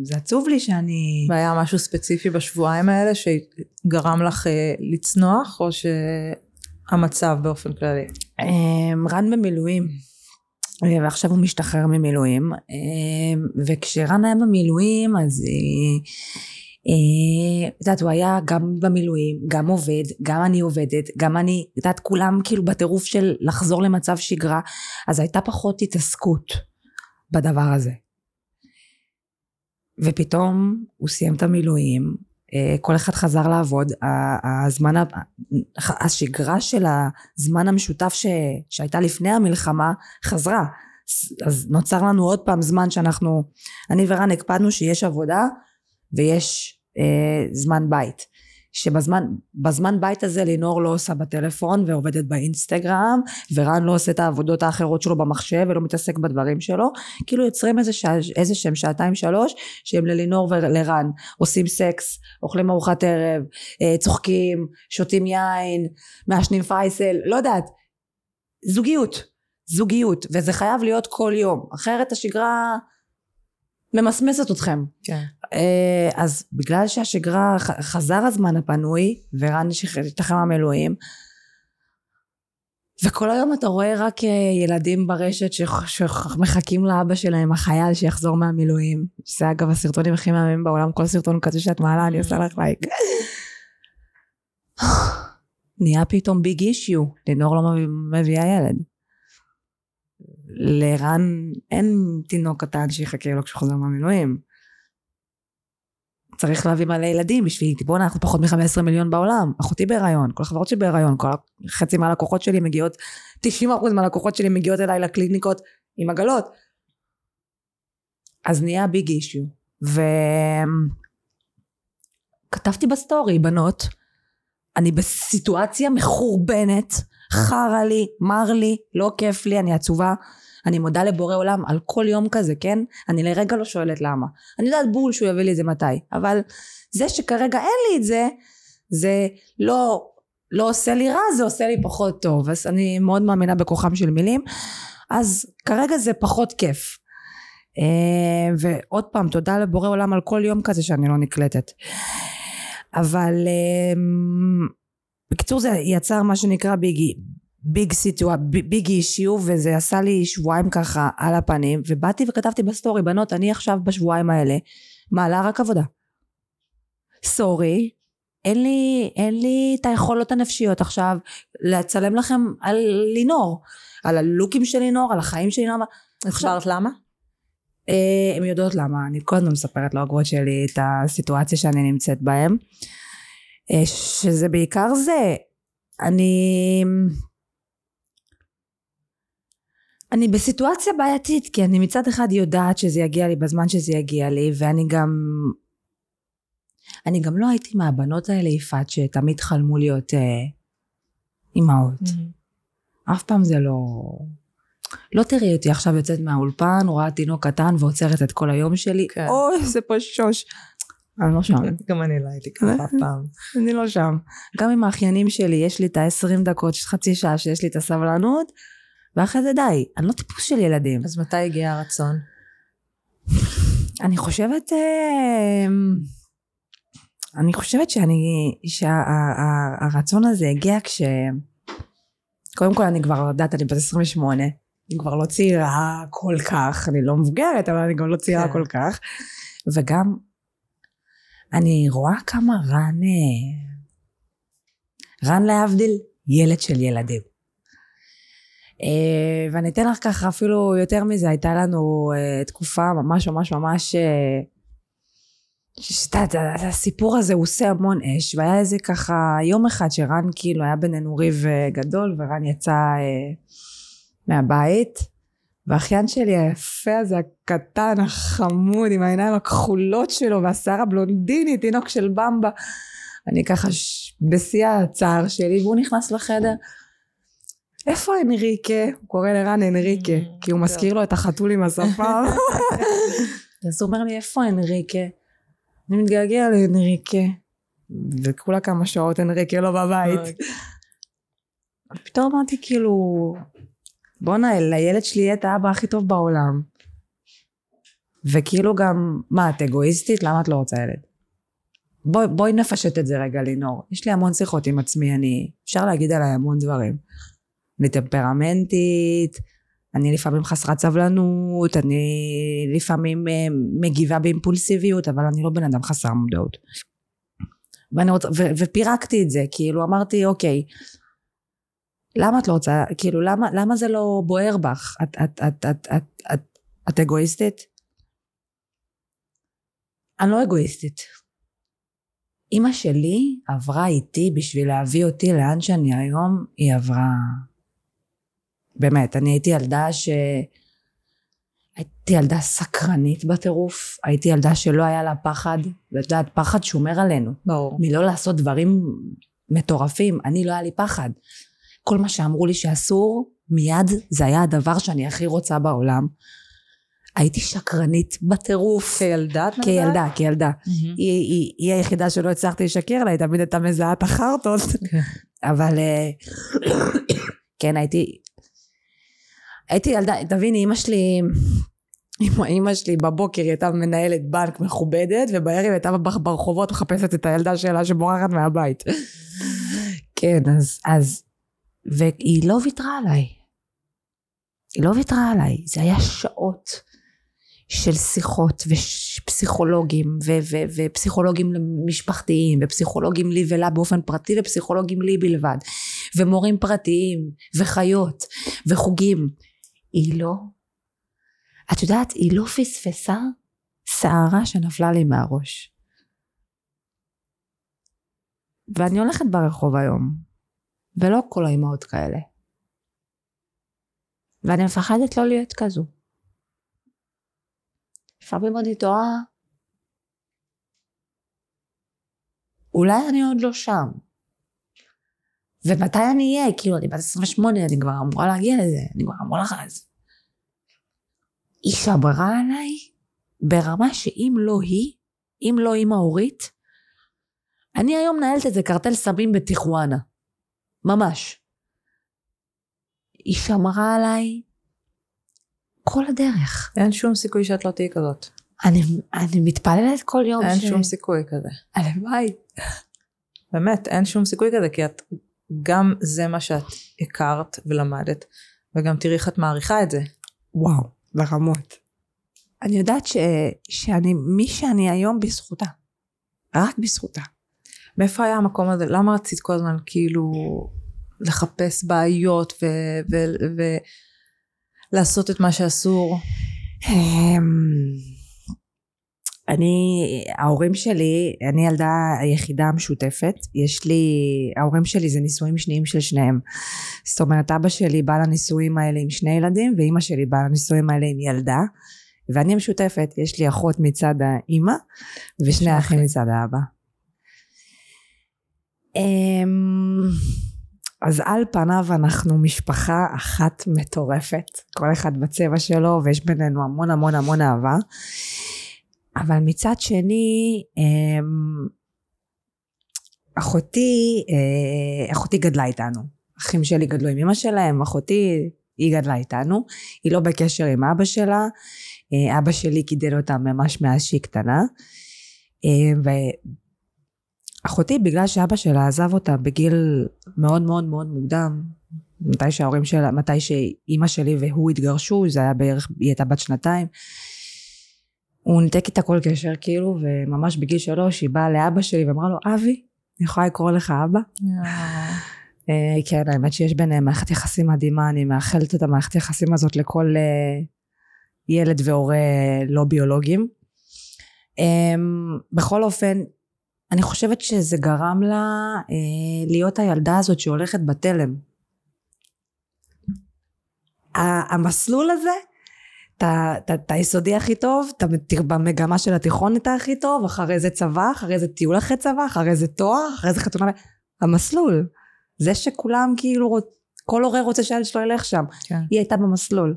זה עצוב לי שאני והיה משהו ספציפי בשבועיים האלה שגרם לך אה, לצנוח או שהמצב באופן כללי? אמ, רן במילואים. אה, ועכשיו הוא משתחרר ממילואים. אמ, וכשרן היה במילואים אז אה, את יודעת הוא היה גם במילואים גם עובד גם אני עובדת גם אני את יודעת כולם כאילו בטירוף של לחזור למצב שגרה אז הייתה פחות התעסקות בדבר הזה. ופתאום הוא סיים את המילואים אה, כל אחד חזר לעבוד הזמן השגרה של הזמן המשותף ש, שהייתה לפני המלחמה חזרה. אז נוצר לנו עוד פעם זמן שאנחנו אני ורן הקפדנו שיש עבודה ויש אה, זמן בית. שבזמן בזמן בית הזה לינור לא עושה בטלפון ועובדת באינסטגרם ורן לא עושה את העבודות האחרות שלו במחשב ולא מתעסק בדברים שלו. כאילו יוצרים איזה, שע, איזה שהם שעתיים שלוש שהם ללינור ולרן. עושים סקס אוכלים ארוחת ערב אה, צוחקים שותים יין מעשנים פייסל לא יודעת. זוגיות. זוגיות. וזה חייב להיות כל יום. אחרת השגרה ממסמסת אתכם. כן. אה, אז בגלל שהשגרה חזר הזמן הפנוי ורן השתחרר מהמילואים וכל היום אתה רואה רק אה, ילדים ברשת שמחכים לאבא שלהם החייל שיחזור מהמילואים. זה אגב הסרטונים הכי מהממים בעולם כל סרטון כזה שאת מעלה אני עושה לך לייק נהיה פתאום ביג אישיו לנור לא מביאה ילד לרן אין תינוק קטן שיחכה לו כשהוא חוזר מהמילואים. צריך להביא מלא ילדים בשביל, בואנה אנחנו פחות מ-15 מיליון בעולם, אחותי בהיריון, כל החברות שלי בהיריון, כל חצי מהלקוחות שלי מגיעות, 90% מהלקוחות שלי מגיעות אליי לקליניקות עם עגלות. אז נהיה big issue. וכתבתי בסטורי, בנות, אני בסיטואציה מחורבנת, חרא לי, מר לי, לא כיף לי, אני עצובה. אני מודה לבורא עולם על כל יום כזה, כן? אני לרגע לא שואלת למה. אני יודעת בול שהוא יביא לי את זה מתי, אבל זה שכרגע אין לי את זה, זה לא, לא עושה לי רע, זה עושה לי פחות טוב. אז אני מאוד מאמינה בכוחם של מילים. אז כרגע זה פחות כיף. אה, ועוד פעם, תודה לבורא עולם על כל יום כזה שאני לא נקלטת. אבל אה, בקיצור זה יצר מה שנקרא biggie big סיטואר, big issue וזה עשה לי שבועיים ככה על הפנים ובאתי וכתבתי בסטורי בנות אני עכשיו בשבועיים האלה מעלה רק עבודה sorry אין לי, אין לי את היכולות הנפשיות עכשיו לצלם לכם על לינור על הלוקים של לינור על החיים של לינור הסברת למה? אה, הן יודעות למה אני כל הזמן מספרת לעוקבות שלי את הסיטואציה שאני נמצאת בהם אה, שזה בעיקר זה אני אני בסיטואציה בעייתית כי אני מצד אחד יודעת שזה יגיע לי בזמן שזה יגיע לי ואני גם אני גם לא הייתי מהבנות האלה יפעת שתמיד חלמו להיות אה, אימהות mm-hmm. אף פעם זה לא לא תראי אותי עכשיו יוצאת מהאולפן רואה תינוק קטן ועוצרת את כל היום שלי כן. אוי זה פשוש אני לא שם. גם אני לא הייתי ככה אף פעם. אני לא שם. גם עם האחיינים שלי, יש לי את ה-20 דקות, חצי שעה שיש לי את הסבלנות, ואחרי זה די. אני לא טיפוס של ילדים. אז מתי הגיע הרצון? אני חושבת... אה, אני חושבת שאני... שהרצון הזה הגיע כש... קודם כל אני כבר יודעת, אני בת 28. אני כבר לא צעירה כל כך, אני לא מבוגרת, אבל אני גם לא צעירה כן. כל כך. וגם אני רואה כמה רן, אה, רן להבדיל, ילד של ילדים. אה, ואני אתן לך ככה אפילו יותר מזה, הייתה לנו אה, תקופה ממש ממש ממש, הסיפור הזה הוא עושה המון אש, והיה איזה ככה יום אחד שרן כאילו היה בינינו ריב גדול, ורן יצא מהבית. והאחיין שלי היפה הזה, הקטן, החמוד, עם העיניים הכחולות שלו, והשיער הבלונדיני, תינוק של במבה. אני ככה ש... בשיא הצער שלי, והוא נכנס לחדר. איפה אנריקה? הוא קורא לרן אנריקה, mm, כי הוא מזכיר לו את החתול עם השפה. אז הוא אומר לי, איפה אנריקה? אני מתגעגע לאנריקה. וכולה כמה שעות אנריקה לא בבית. פתאום אמרתי כאילו, בואנה, לילד שלי יהיה את האבא הכי טוב בעולם. וכאילו גם, מה, את אגואיסטית? למה את לא רוצה ילד? בואי, בואי נפשט את זה רגע, לינור. יש לי המון שיחות עם עצמי, אני... אפשר להגיד עליי המון דברים. אני טמפרמנטית, אני לפעמים חסרת סבלנות, אני לפעמים אה, מגיבה באימפולסיביות, אבל אני לא בן אדם חסר מודעות. ואני רוצה, ו, ופירקתי את זה, כאילו אמרתי, אוקיי, למה את לא רוצה, כאילו למה, למה זה לא בוער בך? את, את, את, את, את, את, את אגואיסטית? אני לא אגואיסטית. אימא שלי עברה איתי בשביל להביא אותי לאן שאני היום, היא עברה... באמת, אני הייתי ילדה ש... הייתי ילדה סקרנית בטירוף, הייתי ילדה שלא היה לה פחד, ואת יודעת, פחד שומר עלינו. ברור. מלא לעשות דברים מטורפים, אני לא היה לי פחד. כל מה שאמרו לי שאסור, מיד זה היה הדבר שאני הכי רוצה בעולם. הייתי שקרנית בטירוף. כילדה את מדברת? כילדה, כילדה. היא, היא, היא היחידה שלא הצלחתי לשקר לה, היא תמיד הייתה מזהה את החרטות. כן. אבל אה, כן, הייתי... הייתי ילדה, תביני, אימא שלי... אימא שלי בבוקר היא הייתה מנהלת בנק מכובדת, ובערב היא הייתה בר- ברחובות מחפשת את הילדה שלה שבורחת מהבית. כן, אז, אז... והיא לא ויתרה עליי. היא לא ויתרה עליי. זה היה שעות של שיחות ופסיכולוגים ו- ו- ופסיכולוגים משפחתיים ופסיכולוגים לי ולה באופן פרטי ופסיכולוגים לי בלבד ומורים פרטיים וחיות וחוגים. היא לא, את יודעת, היא לא פספסה שערה שנפלה לי מהראש. ואני הולכת ברחוב היום, ולא כל האימהות כאלה. ואני מפחדת לא להיות כזו. לפעמים אני תוהה, אולי אני עוד לא שם. ומתי אני אהיה? כאילו, אני בת 28, אני כבר אמורה להגיע לזה, אני כבר אמורה לך לזה. היא שמרה עליי ברמה שאם לא היא, אם לא אימא אורית, אני היום מנהלת איזה קרטל סמים בטיחואנה. ממש. היא שמרה עליי כל הדרך. אין שום סיכוי שאת לא תהיי כזאת. אני, אני מתפללת כל יום אין ש... שום סיכוי כזה. הלוואי. באמת, אין שום סיכוי כזה, כי את, גם זה מה שאת הכרת ולמדת, וגם תראי איך את מעריכה את זה. וואו, ברמות. אני יודעת ש, שאני, מי שאני היום בזכותה. רק בזכותה. מאיפה היה המקום הזה? למה רצית כל הזמן כאילו לחפש בעיות ולעשות את מה שאסור? אמ, אני, ההורים שלי, אני ילדה היחידה המשותפת, יש לי, ההורים שלי זה נישואים שניים של שניהם. זאת אומרת, אבא שלי בא לנישואים האלה עם שני ילדים, ואימא שלי באה לנישואים האלה עם ילדה, ואני המשותפת, יש לי אחות מצד האימא, ושני אחים מצד האבא. אמ, אז על פניו אנחנו משפחה אחת מטורפת, כל אחד בצבע שלו, ויש בינינו המון המון המון אהבה. אבל מצד שני, אמ, אחותי, אה, אחותי גדלה איתנו. אחים שלי גדלו עם אמא שלהם, אחותי, היא גדלה איתנו. היא לא בקשר עם אבא שלה. אה, אבא שלי גידל אותה ממש מאז שהיא קטנה. אה, ואחותי, בגלל שאבא שלה עזב אותה בגיל מאוד מאוד מאוד מוקדם, מתי שההורים שלה, מתי שאימא שלי והוא התגרשו, זה היה בערך, היא הייתה בת שנתיים. הוא ניתק איתה כל קשר כאילו, וממש בגיל שלוש היא באה לאבא שלי ואמרה לו, אבי, אני יכולה לקרוא לך אבא? אה, כן, האמת שיש ביניהם מערכת יחסים מדהימה, אני מאחלת את המערכת יחסים הזאת לכל אה, ילד והורה לא ביולוגיים. אמ, בכל אופן, אני חושבת שזה גרם לה אה, להיות הילדה הזאת שהולכת בתלם. המסלול הזה, אתה היסודי הכי טוב, מת- במגמה של התיכון אתה הכי טוב, אחרי זה צבא, אחרי זה טיול אחרי צבא, אחרי זה תואר, אחרי זה חתונה, המסלול. זה שכולם כאילו, רוצ- כל הורה רוצה שהילד שלו ילך שם. כן. היא הייתה במסלול.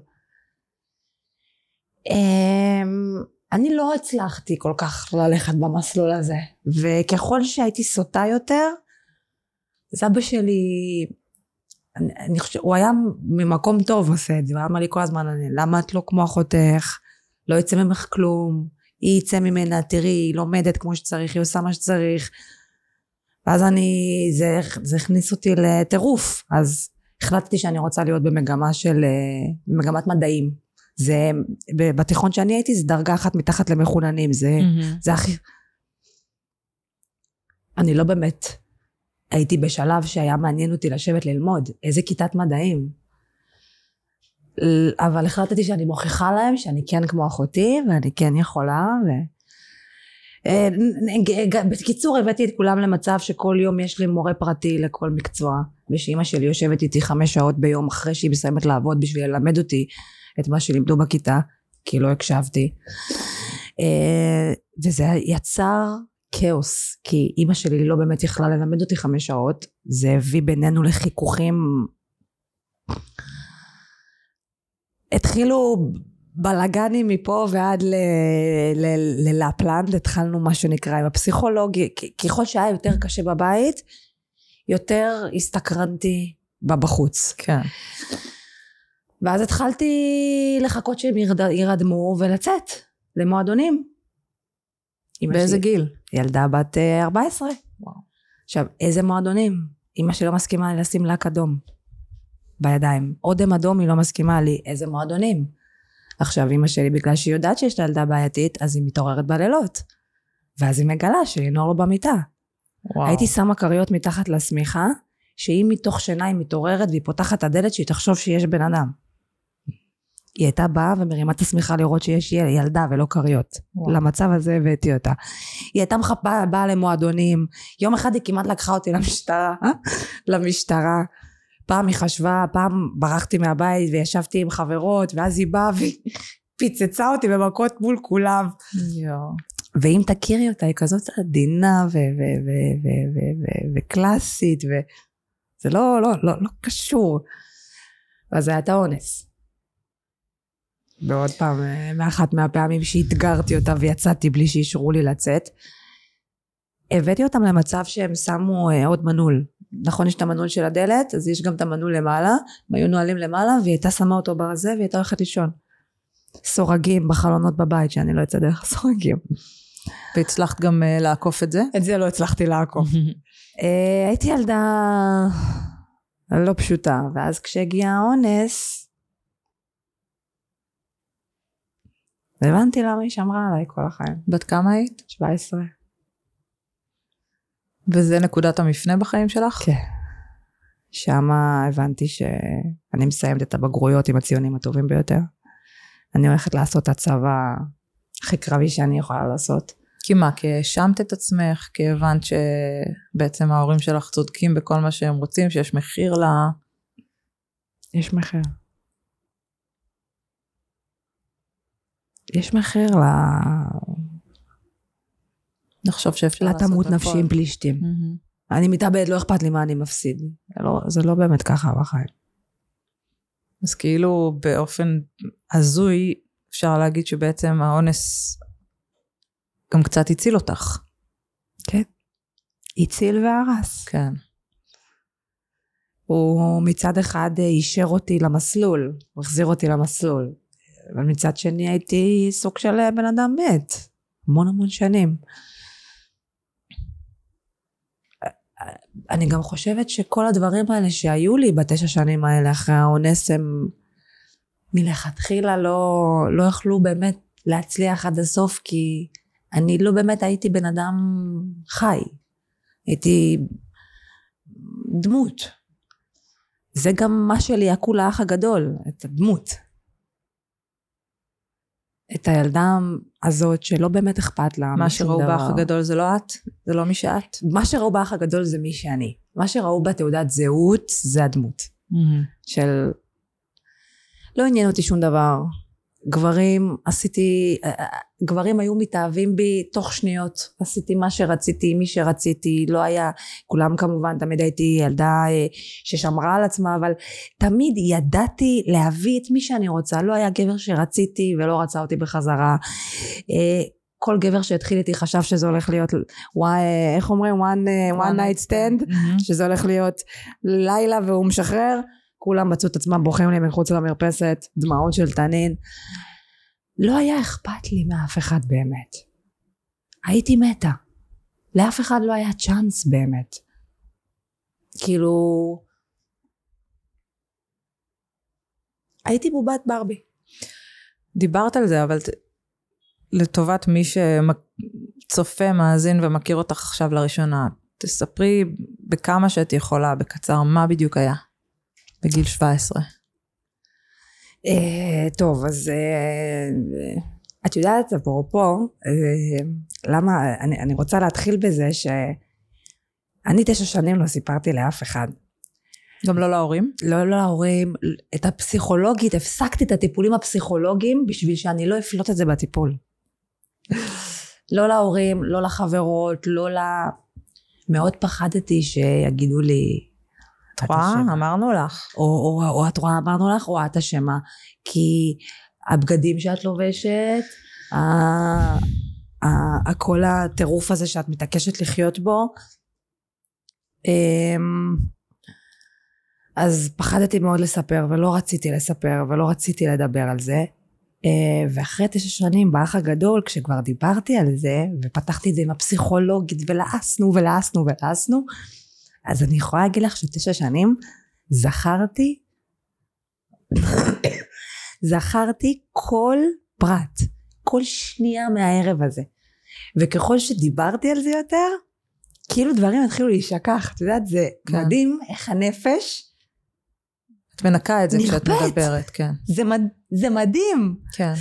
אני לא הצלחתי כל כך ללכת במסלול הזה, וככל שהייתי סוטה יותר, אז אבא שלי, אני, אני חושבת, הוא היה ממקום טוב עושה את זה, הוא היה אומר לי כל הזמן, אני, למה את לא כמו אחותך, לא יצא ממך כלום, היא יצא ממנה, תראי, היא לומדת כמו שצריך, היא עושה מה שצריך. ואז אני, זה, זה הכניס אותי לטירוף, אז החלטתי שאני רוצה להיות במגמה של, אה, במגמת מדעים. זה, בתיכון שאני הייתי זה דרגה אחת מתחת למחוננים, זה, מהמם. זה הכי... אני לא באמת הייתי בשלב שהיה מעניין אותי לשבת ללמוד, איזה כיתת מדעים. אבל החלטתי שאני מוכיחה להם שאני כן כמו אחותי, ואני כן יכולה, ו... אה, בקיצור הבאתי את כולם למצב שכל יום יש לי מורה פרטי לכל מקצוע ושאימא שלי יושבת איתי חמש שעות ביום אחרי שהיא מסיימת לעבוד בשביל ללמד אותי את מה שלימדו בכיתה כי לא הקשבתי. אה, וזה יצר כאוס, כי אימא שלי לא באמת יכלה ללמד אותי חמש שעות, זה הביא בינינו לחיכוכים. התחילו בלאגנים מפה ועד ללפלנד, התחלנו מה שנקרא עם הפסיכולוגי, ככל שהיה יותר קשה בבית, יותר הסתקרנתי בבחוץ. כן. ואז התחלתי לחכות שהם ירדמו ולצאת למועדונים. באיזה גיל? ילדה בת 14. אה, וואו. עכשיו, איזה מועדונים? אמא שלי לא מסכימה לי לשים לק אדום בידיים. אודם אדום היא לא מסכימה לי. איזה מועדונים? עכשיו, אמא שלי, בגלל שהיא יודעת שיש לה ילדה בעייתית, אז היא מתעוררת בלילות. ואז היא מגלה שלינור לא במיטה. וואו. הייתי שמה כריות מתחת לשמיכה, שאם מתוך שינה היא מתעוררת והיא פותחת את הדלת, שהיא תחשוב שיש בן אדם. היא הייתה באה ומרימה את השמיכה לראות שיש ילדה ולא כריות. למצב הזה הבאתי אותה. היא הייתה מחפה, באה למועדונים. יום אחד היא כמעט לקחה אותי למשטרה, למשטרה. פעם היא חשבה, פעם ברחתי מהבית וישבתי עם חברות, ואז היא באה והיא פיצצה אותי במכות מול כולם. ואם תכירי אותה, היא כזאת עדינה וקלאסית, וזה לא, לא, לא, לא קשור. אז זה היה את ועוד פעם, מאחת מהפעמים שאתגרתי אותה ויצאתי בלי שאישרו לי לצאת, הבאתי אותם למצב שהם שמו אה, עוד מנעול. נכון, יש את המנעול של הדלת, אז יש גם את המנעול למעלה, הם היו נועלים למעלה, והיא הייתה שמה אותו ברזה, והיא הייתה הולכת לישון. סורגים בחלונות בבית, שאני לא אצא דרך הסורגים. והצלחת גם uh, לעקוף את זה? את זה לא הצלחתי לעקוף. uh, הייתי ילדה לא פשוטה, ואז כשהגיע האונס, והבנתי למה היא שמרה עליי כל החיים. בת כמה היית? 17. וזה נקודת המפנה בחיים שלך? כן. שמה הבנתי שאני מסיימת את הבגרויות עם הציונים הטובים ביותר. אני הולכת לעשות את הצבא הכי קרבי שאני יכולה לעשות. כי מה, כי האשמת את עצמך, כי הבנת שבעצם ההורים שלך צודקים בכל מה שהם רוצים, שיש מחיר ל... יש מחיר. יש מחיר ל... לחשוב שאפשר לעשות הכל. לתמות נפשי עם פלישתים. Mm-hmm. אני מתאבד, לא אכפת לי מה אני מפסיד. זה לא, זה לא באמת ככה בחיים. אז כאילו באופן הזוי אפשר להגיד שבעצם האונס גם קצת הציל אותך. כן. הציל והרס. כן. הוא מצד אחד אישר אותי למסלול, הוא החזיר אותי למסלול. אבל מצד שני הייתי סוג של בן אדם מת, המון המון שנים. אני גם חושבת שכל הדברים האלה שהיו לי בתשע שנים האלה אחרי האונס הם מלכתחילה לא, לא יכלו באמת להצליח עד הסוף כי אני לא באמת הייתי בן אדם חי. הייתי דמות. זה גם מה שליהקו לאח הגדול, את הדמות. את הילדה הזאת שלא באמת אכפת לה מה שראו באח הגדול זה לא את? זה לא מי שאת? מה שראו באח הגדול זה מי שאני. מה שראו בתעודת זהות זה הדמות. Mm-hmm. של לא עניין אותי שום דבר. גברים עשיתי, גברים היו מתאהבים בי תוך שניות. עשיתי מה שרציתי, מי שרציתי, לא היה, כולם כמובן, תמיד הייתי ילדה אה, ששמרה על עצמה, אבל תמיד ידעתי להביא את מי שאני רוצה. לא היה גבר שרציתי ולא רצה אותי בחזרה. כל גבר שהתחיל איתי חשב שזה הולך להיות, איך אומרים? one, one night stand, mm-hmm. שזה הולך להיות לילה והוא משחרר. כולם מצאו את עצמם בוכים לי מחוץ למרפסת, דמעות של תנין. לא היה אכפת לי מאף אחד באמת. הייתי מתה. לאף אחד לא היה צ'אנס באמת. כאילו... הייתי בובת ברבי. דיברת על זה, אבל לטובת מי שצופה, מאזין ומכיר אותך עכשיו לראשונה, תספרי בכמה שאת יכולה, בקצר, מה בדיוק היה? בגיל 17. אה, טוב, אז uh, את יודעת, אפרופו, uh, למה, אני, אני רוצה להתחיל בזה שאני תשע שנים לא סיפרתי לאף אחד. גם לא להורים? לא להורים, את הפסיכולוגית, הפסקתי את הטיפולים הפסיכולוגיים בשביל שאני לא אפלוט את זה בטיפול. לא להורים, לא לחברות, לא ל... מאוד פחדתי שיגידו לי, רואה? אמרנו לך. או, או, או את רואה, אמרנו לך, או את אשמה. כי הבגדים שאת לובשת, כל הטירוף הזה שאת מתעקשת לחיות בו, אמ, אז פחדתי מאוד לספר ולא רציתי לספר ולא רציתי לדבר על זה אה, ואחרי תשע שנים באח הגדול כשכבר דיברתי על זה ופתחתי את זה עם הפסיכולוגית ולעסנו ולעסנו ולעסנו אז אני יכולה להגיד לך שתשע שנים זכרתי זכרתי כל פרט כל שנייה מהערב הזה וככל שדיברתי על זה יותר כאילו דברים התחילו להישכח את יודעת זה כן. מדהים איך הנפש את מנקה את זה כשאת מדברת, כן. זה, מד... זה מדהים. כן.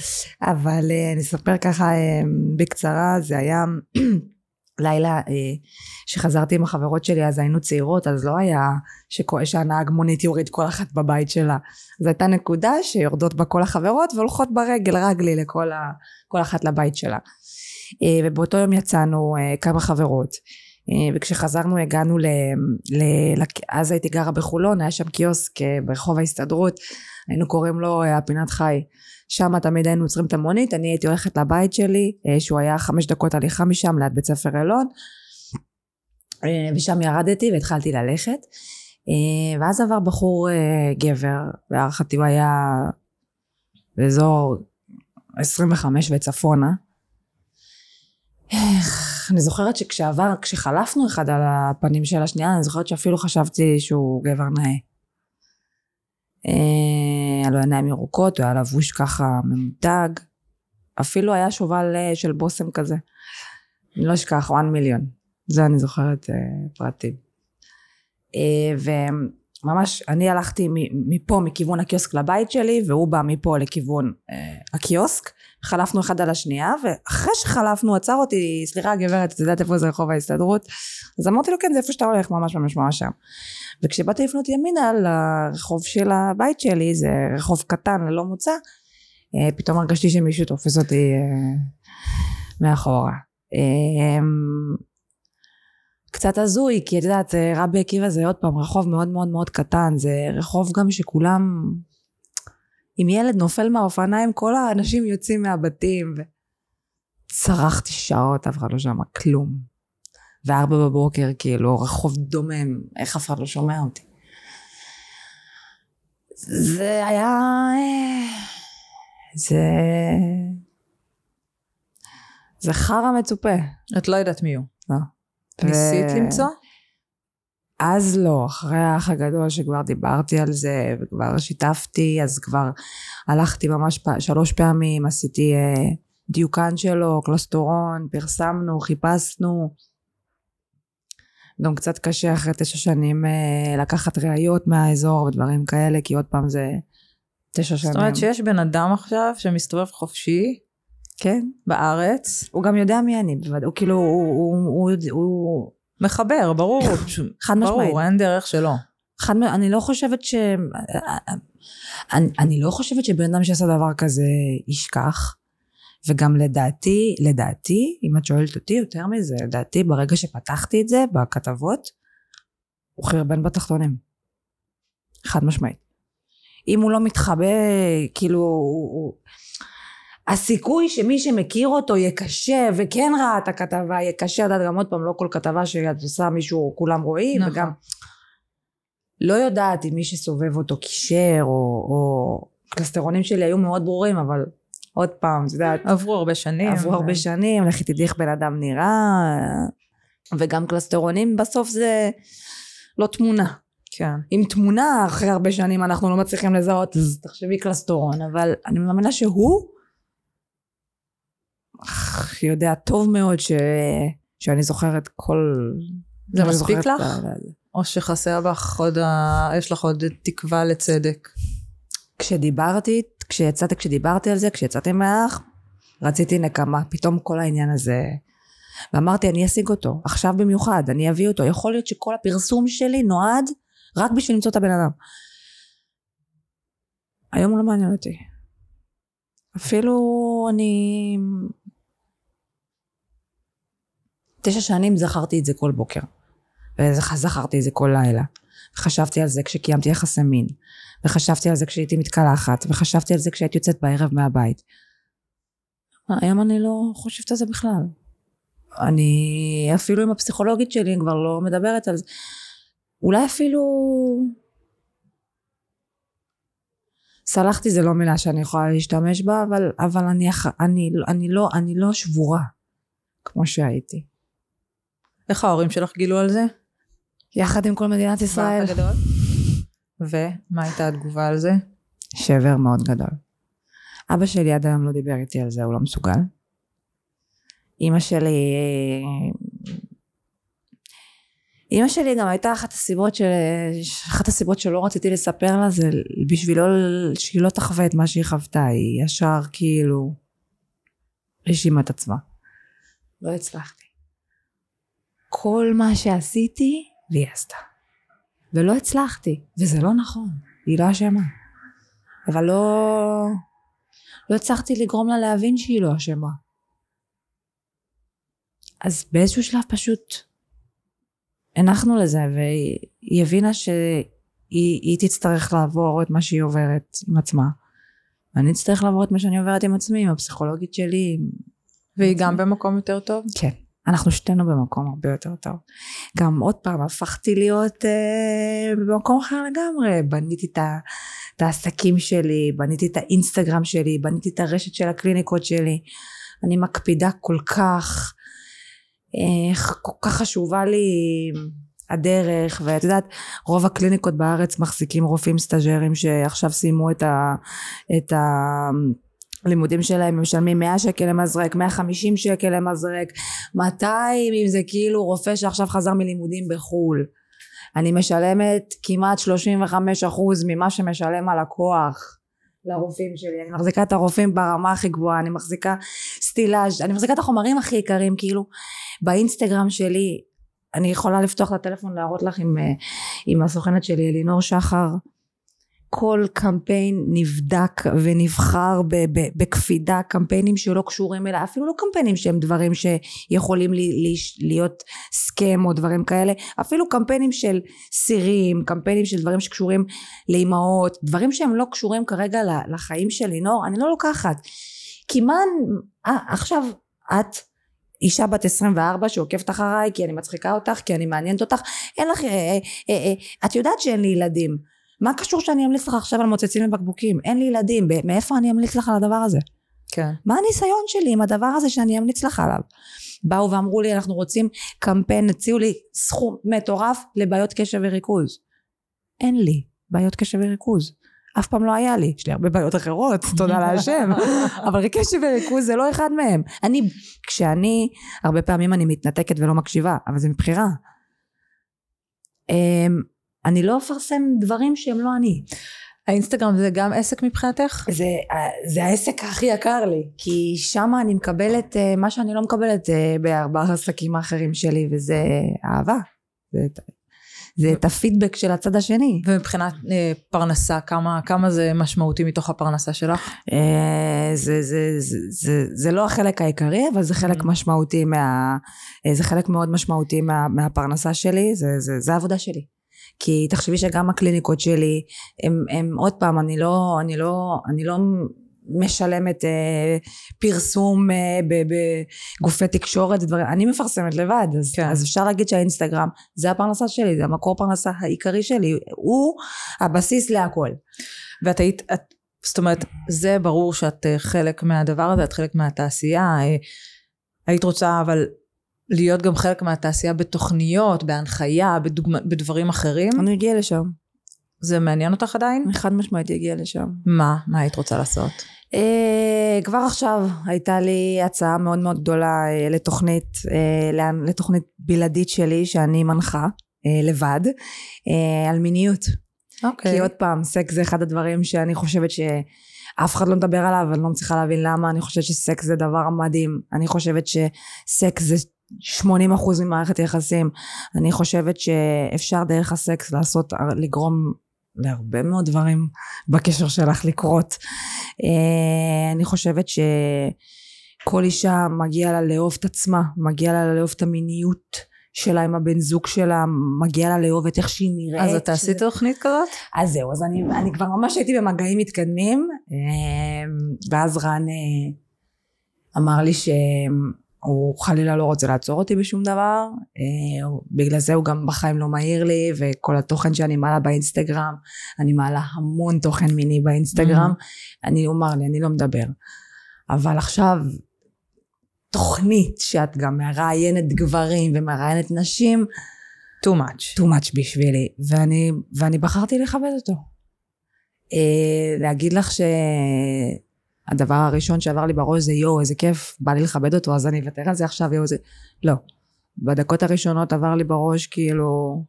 אבל uh, אני אספר ככה uh, בקצרה, זה היה לילה uh, שחזרתי עם החברות שלי, אז היינו צעירות, אז לא היה שהנהג מונית יוריד כל אחת בבית שלה. זו הייתה נקודה שיורדות בה כל החברות והולכות ברגל רגלי לכל ה... כל אחת לבית שלה. Uh, ובאותו יום יצאנו uh, כמה חברות. אה, וכשחזרנו הגענו ל... ל... אז הייתי גרה בחולון היה שם קיוסק אה, ברחוב ההסתדרות היינו קוראים לו אה, הפינת חי שם תמיד היינו עוצרים את המונית אני הייתי הולכת לבית שלי שהוא היה חמש דקות הליכה משם ליד בית ספר אלון ושם ירדתי והתחלתי ללכת ואז עבר בחור גבר להערכתי הוא היה באזור 25 וצפונה אני זוכרת שכשעבר, כשחלפנו אחד על הפנים של השנייה, אני זוכרת שאפילו חשבתי שהוא גבר נאה. אה, היה לו עיניים ירוקות, הוא היה לבוש ככה ממותג. אפילו היה שובל אה, של בושם כזה. אני לא אשכח, 1 מיליון. זה אני זוכרת אה, פרטים. וממש, אני הלכתי מפה, מכיוון הקיוסק לבית שלי, והוא בא מפה לכיוון הקיוסק. חלפנו אחד על השנייה ואחרי שחלפנו עצר אותי סליחה גברת את יודעת איפה זה רחוב ההסתדרות? אז אמרתי לו כן זה איפה שאתה הולך ממש ממש ממש שם. וכשבאתי לפנות ימינה לרחוב של הבית שלי זה רחוב קטן ללא מוצא אה, פתאום הרגשתי שמישהו תופס אותי אה, מאחורה. אמ, קצת הזוי כי את יודעת רבי עקיבא זה עוד פעם רחוב מאוד מאוד מאוד קטן. זה רחוב גם שכולם אם ילד נופל מהאופניים כל האנשים יוצאים מהבתים צרחתי שעות אף אחד לא שמע כלום. וארבע בבוקר כאילו רחוב דומם איך אף אחד לא שומע אותי. זה היה זה זה חרא מצופה. את לא יודעת מי הוא. לא ניסית ו... למצוא? אז לא, אחרי האח הגדול שכבר דיברתי על זה וכבר שיתפתי, אז כבר הלכתי ממש פ... שלוש פעמים, עשיתי אה, דיוקן שלו, קלוסטורון, פרסמנו, חיפשנו. גם קצת קשה אחרי תשע שנים אה, לקחת ראיות מהאזור ודברים כאלה, כי עוד פעם זה תשע שנים. זאת אומרת שיש בן אדם עכשיו שמסתובב חופשי, כן, בארץ. הוא גם יודע מי אני, בוודאי, הוא כאילו, הוא, הוא, הוא, הוא מחבר, ברור. חד משמעית. ברור, אין דרך שלא. חד משמעית, אני לא חושבת ש... אני, אני לא חושבת שבן אדם שעשה דבר כזה ישכח. וגם לדעתי, לדעתי, אם את שואלת אותי יותר מזה, לדעתי ברגע שפתחתי את זה בכתבות, הוא חרבן בתחתונים. חד משמעית. אם הוא לא מתחבא, כאילו, הוא, הסיכוי שמי שמכיר אותו יהיה קשה וכן ראה את הכתבה יהיה קשה, את גם עוד פעם לא כל כתבה שאת עושה מישהו כולם רואים נכון. וגם לא יודעת אם מי שסובב אותו קישר או, או קלסטרונים שלי היו מאוד ברורים אבל עוד פעם את יודעת עברו הרבה שנים עברו ו... הרבה שנים לכי תדעי איך בן אדם נראה וגם קלסטרונים בסוף זה לא תמונה כן. עם תמונה אחרי הרבה שנים אנחנו לא מצליחים לזהות אז תחשבי קלסטרון אבל אני מאמינה שהוא יודע טוב מאוד ש... שאני זוכרת כל... זה מספיק לך? או שחסר בך עוד, ה... יש לך עוד תקווה לצדק? כשדיברתי, כשיצאתי, כשדיברתי על זה, כשיצאתי מהאח, רציתי נקמה, פתאום כל העניין הזה. ואמרתי, אני אשיג אותו, עכשיו במיוחד, אני אביא אותו. יכול להיות שכל הפרסום שלי נועד רק בשביל למצוא את הבן אדם. היום הוא לא מעניין אותי. אפילו אני... תשע שנים זכרתי את זה כל בוקר. וזכרתי את זה כל לילה. חשבתי על זה כשקיימתי יחסי מין. וחשבתי על זה כשהייתי מתקלחת. וחשבתי על זה כשהייתי יוצאת בערב מהבית. היום אני לא חושבת על זה בכלל. אני אפילו עם הפסיכולוגית שלי כבר לא מדברת על זה. אולי אפילו... סלחתי זה לא מילה שאני יכולה להשתמש בה, אבל, אבל אני, אני, אני, לא, אני לא שבורה כמו שהייתי. איך ההורים שלך גילו על זה? יחד עם כל מדינת ישראל. ומה הייתה התגובה על זה? שבר מאוד גדול. אבא שלי עד היום לא דיבר איתי על זה, הוא לא מסוגל. אימא שלי... אימא שלי גם הייתה אחת הסיבות של... אחת הסיבות שלא רציתי לספר לה זה בשביל לא... שהיא לא תחווה את מה שהיא חוותה, היא ישר כאילו האשימה את עצמה. לא הצלחתי. כל מה שעשיתי, והיא עשתה. ולא הצלחתי, וזה לא נכון, היא לא אשמה. אבל לא... לא הצלחתי לגרום לה להבין שהיא לא אשמה. אז באיזשהו שלב פשוט הנחנו לזה והיא הבינה שהיא תצטרך לעבור את מה שהיא עוברת עם עצמה ואני אצטרך לעבור את מה שאני עוברת עם עצמי עם הפסיכולוגית שלי והיא גם במקום יותר טוב? כן אנחנו שתינו במקום הרבה יותר טוב. גם עוד פעם הפכתי להיות אה, במקום אחר לגמרי. בניתי את, ה, את העסקים שלי בניתי את האינסטגרם שלי בניתי את הרשת של הקליניקות שלי. אני מקפידה כל כך איך כל כך חשובה לי הדרך ואת יודעת רוב הקליניקות בארץ מחזיקים רופאים סטאג'רים שעכשיו סיימו את, ה, את הלימודים שלהם הם משלמים 100 שקל למזרק 150 שקל למזרק. 200 אם זה כאילו רופא שעכשיו חזר מלימודים בחו"ל? אני משלמת כמעט 35 אחוז ממה שמשלם הלקוח לרופאים שלי, אני מחזיקה את הרופאים ברמה הכי גבוהה, אני מחזיקה סטילאז', אני מחזיקה את החומרים הכי יקרים, כאילו באינסטגרם שלי, אני יכולה לפתוח את הטלפון להראות לך עם, אה, עם הסוכנת שלי אלינור שחר, כל קמפיין נבדק ונבחר בקפידה, קמפיינים שלא קשורים אליי, אפילו לא קמפיינים שהם דברים שיכולים לי, לי, להיות סכם או דברים כאלה, אפילו קמפיינים של סירים, קמפיינים של דברים שקשורים לאימהות, דברים שהם לא קשורים כרגע לחיים של לינור, אני לא לוקחת. כי מה, אה, עכשיו את אישה בת 24 שעוקבת אחריי כי אני מצחיקה אותך, כי אני מעניינת אותך, אין לך, אה, אה, אה, אה, את יודעת שאין לי ילדים. מה קשור שאני אמליץ לך עכשיו על מוצצים לבקבוקים? אין לי ילדים, מאיפה אני אמליץ לך על הדבר הזה? כן. מה הניסיון שלי עם הדבר הזה שאני אמליץ לך עליו? באו ואמרו לי אנחנו רוצים קמפיין, הציעו לי סכום מטורף לבעיות קשב וריכוז. אין לי בעיות קשב וריכוז. אף פעם לא היה לי, יש לי הרבה בעיות אחרות, תודה להשם, אבל קשב וריכוז זה לא אחד מהם. אני, כשאני, הרבה פעמים אני מתנתקת ולא מקשיבה, אבל זה מבחירה. אמ, אני לא אפרסם דברים שהם לא אני. האינסטגרם זה גם עסק מבחינתך? זה, זה העסק הכי יקר לי, כי שם אני מקבלת אה, מה שאני לא מקבלת אה, בארבעה העסקים האחרים שלי, וזה אהבה. זה, זה את הפידבק של הצד השני. ומבחינת אה, פרנסה, כמה, כמה זה משמעותי מתוך הפרנסה שלך? אה, זה, זה, זה, זה, זה לא החלק העיקרי, אבל זה חלק mm. משמעותי מה... אה, זה חלק מאוד משמעותי מה, מהפרנסה שלי, זה, זה, זה העבודה שלי. כי תחשבי שגם הקליניקות שלי הם, הם עוד פעם אני לא אני לא אני לא משלמת אה, פרסום אה, בגופי תקשורת ודברים אני מפרסמת לבד אז, כן. אז אפשר להגיד שהאינסטגרם זה הפרנסה שלי זה המקור פרנסה העיקרי שלי הוא הבסיס להכל ואת היית את, זאת אומרת זה ברור שאת אה, חלק מהדבר הזה את חלק מהתעשייה אה, היית רוצה אבל להיות גם חלק מהתעשייה בתוכניות, בהנחיה, בדוגמא, בדברים אחרים. אני אגיע לשם. זה מעניין אותך עדיין? חד משמעית אגיע לשם. מה? מה היית רוצה לעשות? אה, כבר עכשיו הייתה לי הצעה מאוד מאוד גדולה אה, לתוכנית, אה, לתוכנית בלעדית שלי שאני מנחה אה, לבד, אה, על מיניות. אוקיי. כי עוד פעם, סקס זה אחד הדברים שאני חושבת ש... אף אחד לא מדבר עליו, אני לא מצליחה להבין למה, אני חושבת שסקס זה דבר מדהים, אני חושבת שסקס זה 80% ממערכת יחסים. אני חושבת שאפשר דרך הסקס לעשות, לגרום להרבה מאוד דברים בקשר שלך לקרות. אה, אני חושבת שכל אישה מגיע לה לאהוב את עצמה, מגיע לה לאהוב את המיניות. שלה עם הבן זוג שלה, מגיע לה לאהוב את איך שהיא נראית. אז אתה עשית תוכנית כזאת? אז זהו, אז אני, אני כבר ממש הייתי במגעים מתקדמים, אה, ואז רן אה, אמר לי שהוא חלילה לא רוצה לעצור אותי בשום דבר, אה, בגלל זה הוא גם בחיים לא מעיר לי, וכל התוכן שאני מעלה באינסטגרם, אני מעלה המון תוכן מיני באינסטגרם, mm-hmm. אני אומר לי, אני לא מדבר. אבל עכשיו תוכנית שאת גם מראיינת גברים ומראיינת נשים, too much. too much בשבילי, ואני, ואני בחרתי לכבד אותו. אה, להגיד לך שהדבר הראשון שעבר לי בראש זה יואו איזה כיף, בא לי לכבד אותו אז אני אוותר על זה עכשיו יואו זה, לא. בדקות הראשונות עבר לי בראש כאילו,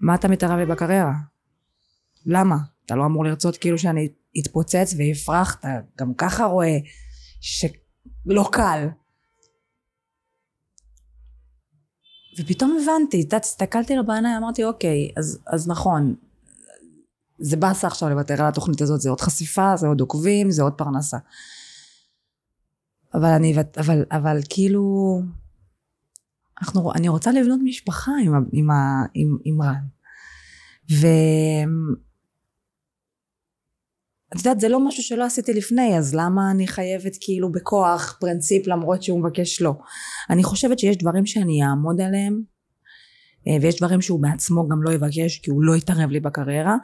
מה אתה מתערב לי בקריירה? למה? אתה לא אמור לרצות כאילו שאני אתפוצץ ואפרח, אתה גם ככה רואה ש... לא קל. ופתאום הבנתי, הסתכלתי לו בעיניים, אמרתי, אוקיי, אז, אז נכון, זה באסה עכשיו לוותר על התוכנית הזאת, זה עוד חשיפה, זה עוד עוקבים, זה עוד פרנסה. אבל אני, אבל, אבל כאילו, אנחנו, אני רוצה לבנות משפחה עם, עם, עם, עם רן. ו... את יודעת, זה לא משהו שלא עשיתי לפני, אז למה אני חייבת כאילו בכוח פרינציפ למרות שהוא מבקש לא? אני חושבת שיש דברים שאני אעמוד עליהם, ויש דברים שהוא בעצמו גם לא יבקש כי הוא לא יתערב לי בקריירה,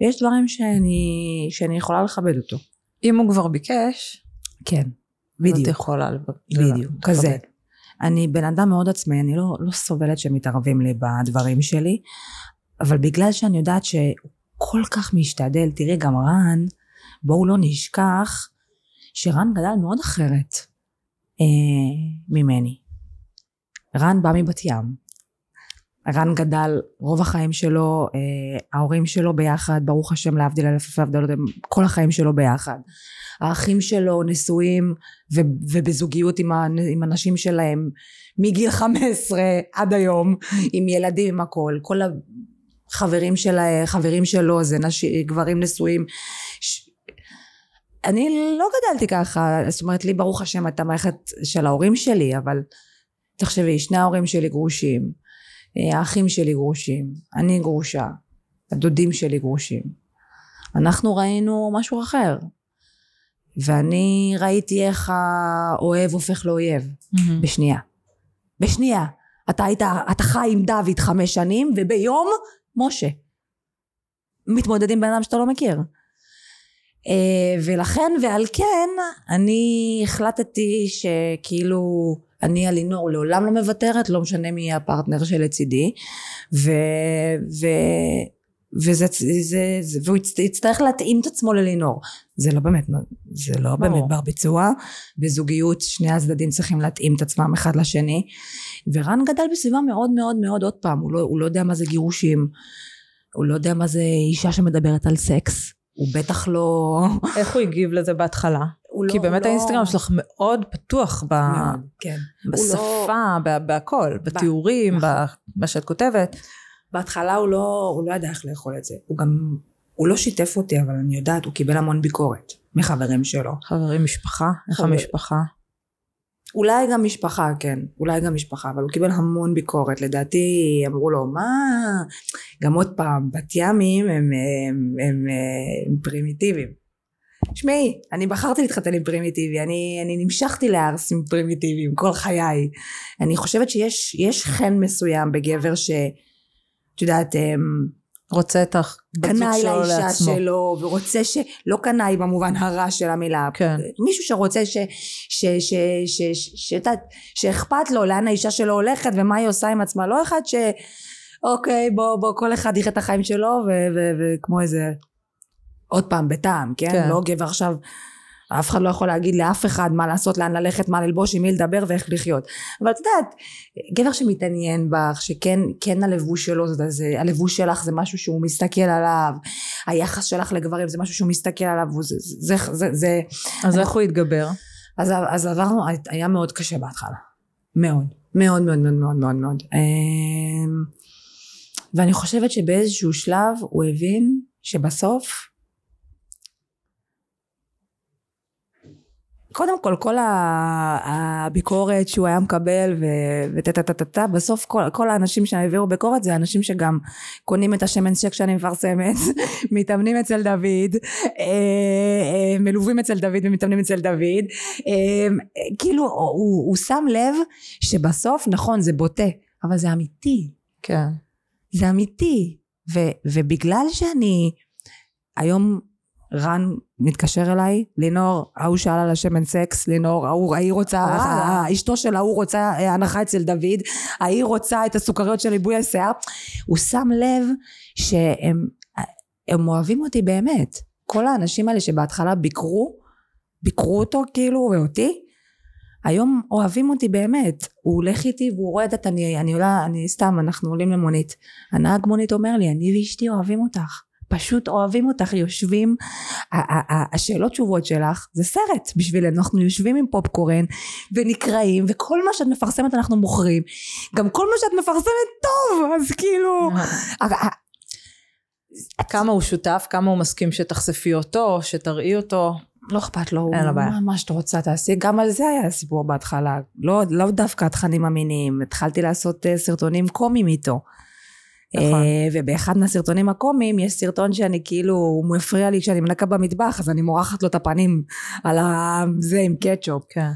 ויש דברים שאני, שאני יכולה לכבד אותו. אם הוא כבר ביקש, כן, בדיוק. את יכולה לבקש. בדיוק, כזה. אני בן אדם מאוד עצמאי, אני לא, לא סובלת שמתערבים לי בדברים שלי, אבל בגלל שאני יודעת שהוא כל כך משתדל, תראי גם רן, בואו לא נשכח שרן גדל מאוד אחרת אה, ממני. רן בא מבת ים. רן גדל רוב החיים שלו, אה, ההורים שלו ביחד, ברוך השם להבדיל אלף אלפי הבדלות, כל החיים שלו ביחד. האחים שלו נשואים ו- ובזוגיות עם, ה- עם הנשים שלהם מגיל 15 עד היום, עם ילדים, עם הכל. כל החברים של, חברים שלו זה נש- גברים נשואים. ש- אני לא גדלתי ככה, זאת אומרת לי ברוך השם הייתה מערכת של ההורים שלי, אבל תחשבי, שני ההורים שלי גרושים, האחים שלי גרושים, אני גרושה, הדודים שלי גרושים. אנחנו ראינו משהו אחר. ואני ראיתי איך האוהב הופך לאויב, mm-hmm. בשנייה. בשנייה. אתה היית, אתה חי עם דוד חמש שנים, וביום, משה. מתמודד עם בן אדם שאתה לא מכיר. אה, ולכן ועל כן אני החלטתי שכאילו אני על לינור לעולם לא מוותרת לא משנה מי יהיה הפרטנר שלצידי ו, ו, וזה, זה, זה, והוא יצטרך להתאים את עצמו ללינור. זה לא באמת זה לא באמת בר ביצוע. בזוגיות שני הצדדים צריכים להתאים את עצמם אחד לשני. ורן גדל בסביבה מאוד מאוד מאוד עוד פעם הוא לא, הוא לא יודע מה זה גירושים. הוא לא יודע מה זה אישה שמדברת על סקס. הוא בטח לא... איך הוא הגיב לזה בהתחלה? כי לא, באמת לא... האינסטגרם שלך מאוד פתוח ב... מאוד, כן. בשפה, לא... בהכל, בתיאורים, נכון. במה שאת כותבת. בהתחלה הוא לא, הוא לא ידע איך לאכול את זה. הוא גם, הוא לא שיתף אותי, אבל אני יודעת, הוא קיבל המון ביקורת מחברים שלו. חברים, משפחה? איך המשפחה? אולי גם משפחה, כן, אולי גם משפחה, אבל הוא קיבל המון ביקורת, לדעתי אמרו לו, מה, גם עוד פעם, בת ימים הם, הם, הם, הם, הם פרימיטיביים. תשמעי, אני בחרתי להתחתן עם פרימיטיבי, אני, אני נמשכתי לארס עם פרימיטיביים כל חיי. אני חושבת שיש חן מסוים בגבר ש... את יודעת, רוצה את הבת זוג שלו לעצמו. קנאי לאישה שלו, ורוצה ש... לא קנאי במובן הרע של המילה. כן. מישהו שרוצה ש... ש... ש... ש... ש... ש... שאכפת לו לאן האישה שלו הולכת ומה היא עושה עם עצמה. לא אחד ש... אוקיי, בוא, בוא, כל אחד יחיה את החיים שלו, וכמו איזה... עוד פעם, בטעם, כן? כן? לא גבר עכשיו... אף אחד לא יכול להגיד לאף אחד מה לעשות, לאן ללכת, מה ללבוש, עם מי לדבר ואיך לחיות. אבל את יודעת, גבר שמתעניין בך, שכן כן הלבוש שלו, זה, זה, הלבוש שלך זה משהו שהוא מסתכל עליו, היחס שלך לגברים זה משהו שהוא מסתכל עליו, זה... זה, זה, זה אז איך הוא התגבר? אז, אז עברנו, היה מאוד קשה בהתחלה. מאוד. מאוד מאוד מאוד מאוד מאוד מאוד. אמ, ואני חושבת שבאיזשהו שלב הוא הבין שבסוף קודם כל כל הביקורת שהוא היה מקבל וטה טה טה טה בסוף כל, כל האנשים שהעבירו ביקורת זה אנשים שגם קונים את השמן שק שאני מפרסמת מתאמנים אצל דוד אה, אה, מלווים אצל דוד ומתאמנים אצל דוד. אה, כאילו הוא, הוא שם לב שבסוף נכון זה בוטה אבל זה אמיתי. כן. זה אמיתי. ו, ובגלל שאני היום רן מתקשר אליי, לינור, ההוא שאל על השמן סקס, לינור, ההוא, ההיא רוצה, אשתו של ההוא רוצה אה, הנחה אצל דוד, ההיא רוצה את הסוכריות של ריבוי השיער, הוא שם לב שהם הם אוהבים אותי באמת, כל האנשים האלה שבהתחלה ביקרו, ביקרו אותו כאילו ואותי, היום אוהבים אותי באמת, הוא הולך איתי והוא רואה את אני, אני עולה, אני סתם, אנחנו עולים למונית, הנהג מונית אומר לי, אני ואשתי אוהבים אותך. פשוט אוהבים אותך, יושבים, השאלות תשובות שלך זה סרט בשבילנו, אנחנו יושבים עם פופקורן ונקראים וכל מה שאת מפרסמת אנחנו מוכרים, גם כל מה שאת מפרסמת טוב, אז כאילו... כמה הוא שותף, כמה הוא מסכים שתחשפי אותו, שתראי אותו. לא אכפת לו, אין לו בעיה. מה שאת רוצה תעשי, גם על זה היה סיפור בהתחלה, לא, לא דווקא התכנים המיניים, התחלתי לעשות אה, סרטונים קומיים איתו. נכון. אה, ובאחד מהסרטונים הקומיים יש סרטון שאני כאילו, הוא מפריע לי כשאני מנקה במטבח, אז אני מורחת לו את הפנים על זה עם קטשופ. כן.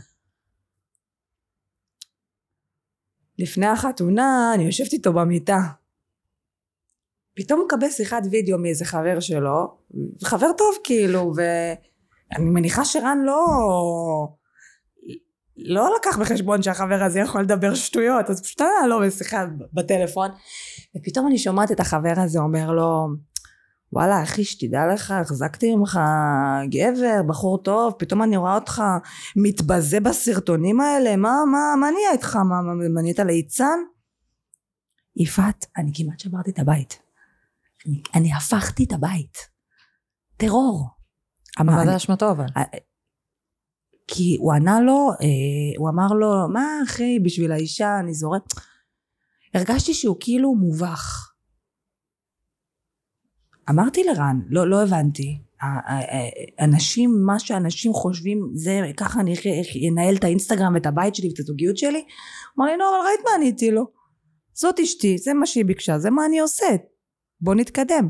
לפני החתונה אני יושבת איתו במיטה. פתאום מקבל שיחת וידאו מאיזה חבר שלו, חבר טוב כאילו, ואני מניחה שרן לא... לא לקח בחשבון שהחבר הזה יכול לדבר שטויות, אז פשוט היה לו בשיחה בטלפון. ופתאום אני שומעת את החבר הזה אומר לו, וואלה אחי שתדע לך החזקתי ממך גבר בחור טוב פתאום אני רואה אותך מתבזה בסרטונים האלה מה מה מה נהיה איתך מה, מה נהיית ליצן? יפעת אני כמעט שברתי את הבית אני, אני הפכתי את הבית טרור מה זה אשמתו אבל? כי הוא ענה לו אה, הוא אמר לו מה אחי בשביל האישה אני זורק הרגשתי שהוא כאילו מובך. אמרתי לרן, לא, לא הבנתי. אנשים, מה שאנשים חושבים, זה ככה אני אנהל את האינסטגרם ואת הבית שלי ואת הזוגיות שלי? אמר לי, נו, אבל ראית מה עניתי לו? זאת אשתי, זה מה שהיא ביקשה, זה מה אני עושה. בוא נתקדם.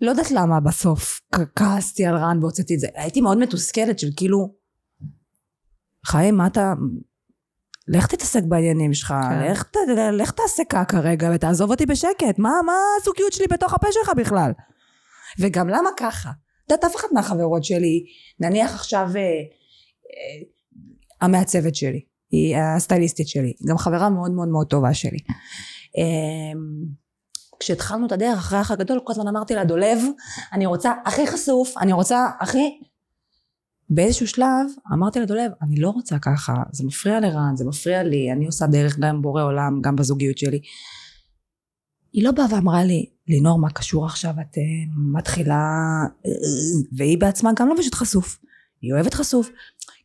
לא יודעת למה בסוף כעסתי על רן והוצאתי את זה. הייתי מאוד מתוסכלת של כאילו, חיים, מה אתה, לך תתעסק בעניינים שלך, כן. לך, לך תעשה קקה רגע ותעזוב אותי בשקט, מה, מה הזוגיות שלי בתוך הפה שלך בכלל? וגם למה ככה? את יודעת, אף אחת מהחברות שלי, נניח עכשיו אה, אה, המעצבת שלי, היא הסטייליסטית שלי, גם חברה מאוד מאוד מאוד טובה שלי. אה, כשהתחלנו את הדרך אחרי האח הגדול, כל הזמן אמרתי לה, דולב, אני רוצה הכי חשוף, אני רוצה הכי... באיזשהו שלב אמרתי לדולב אני לא רוצה ככה זה מפריע לרן זה מפריע לי אני עושה דרך גם בורא עולם גם בזוגיות שלי. היא לא באה ואמרה לי לינור מה קשור עכשיו? את uh, מתחילה והיא בעצמה גם לובשת חשוף. היא אוהבת חשוף.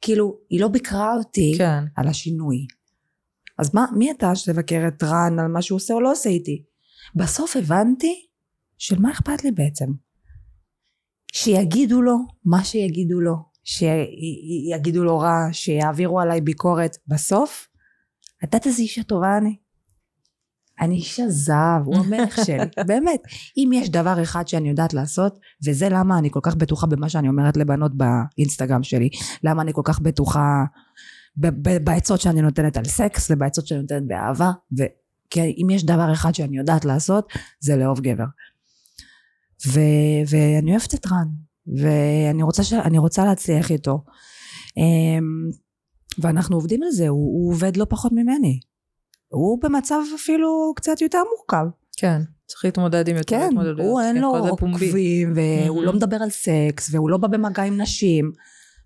כאילו היא לא ביקרה אותי כן. על השינוי. אז מה מי אתה שתבקר את רן על מה שהוא עושה או לא עושה איתי? בסוף הבנתי של מה אכפת לי בעצם. שיגידו לו מה שיגידו לו שיגידו לו רע, שיעבירו עליי ביקורת. בסוף, את יודעת איזה אישה טובה אני? אני אישה זהב, הוא המלך שלי, באמת. אם יש דבר אחד שאני יודעת לעשות, וזה למה אני כל כך בטוחה במה שאני אומרת לבנות באינסטגרם שלי, למה אני כל כך בטוחה בעצות שאני נותנת על סקס, ובעצות שאני נותנת באהבה. כי אם יש דבר אחד שאני יודעת לעשות, זה לאהוב גבר. ו... ואני אוהבת את רן, ואני רוצה, ש... רוצה להצליח איתו. אמ, ואנחנו עובדים על זה, הוא, הוא עובד לא פחות ממני. הוא במצב אפילו קצת יותר מורכב. כן, צריך להתמודד עם יותר כן, התמודדות. כן, הוא אין לו עוקבים, והוא mm-hmm. לא מדבר על סקס, והוא לא בא במגע עם נשים.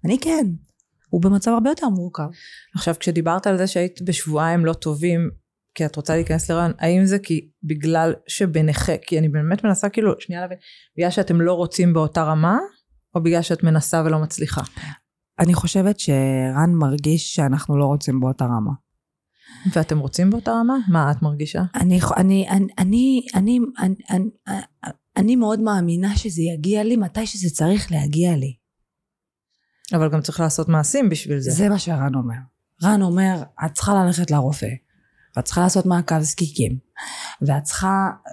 אני כן. הוא במצב הרבה יותר מורכב. עכשיו, כשדיברת על זה שהיית בשבועיים לא טובים, כי את רוצה להיכנס לרעיון, האם זה כי בגלל שבנכה, כי אני באמת מנסה כאילו, שנייה להבין, בגלל שאתם לא רוצים באותה רמה, או בגלל שאת מנסה ולא מצליחה? אני חושבת שרן מרגיש שאנחנו לא רוצים באותה רמה. ואתם רוצים באותה רמה? מה את מרגישה? אני, אני, אני, אני, אני, אני, אני, אני מאוד מאמינה שזה יגיע לי מתי שזה צריך להגיע לי. אבל גם צריך לעשות מעשים בשביל זה. זה מה שרן אומר. רן אומר, את צריכה ללכת לרופא, ואת צריכה לעשות מעקב זקיקים, ואת צריכה אה,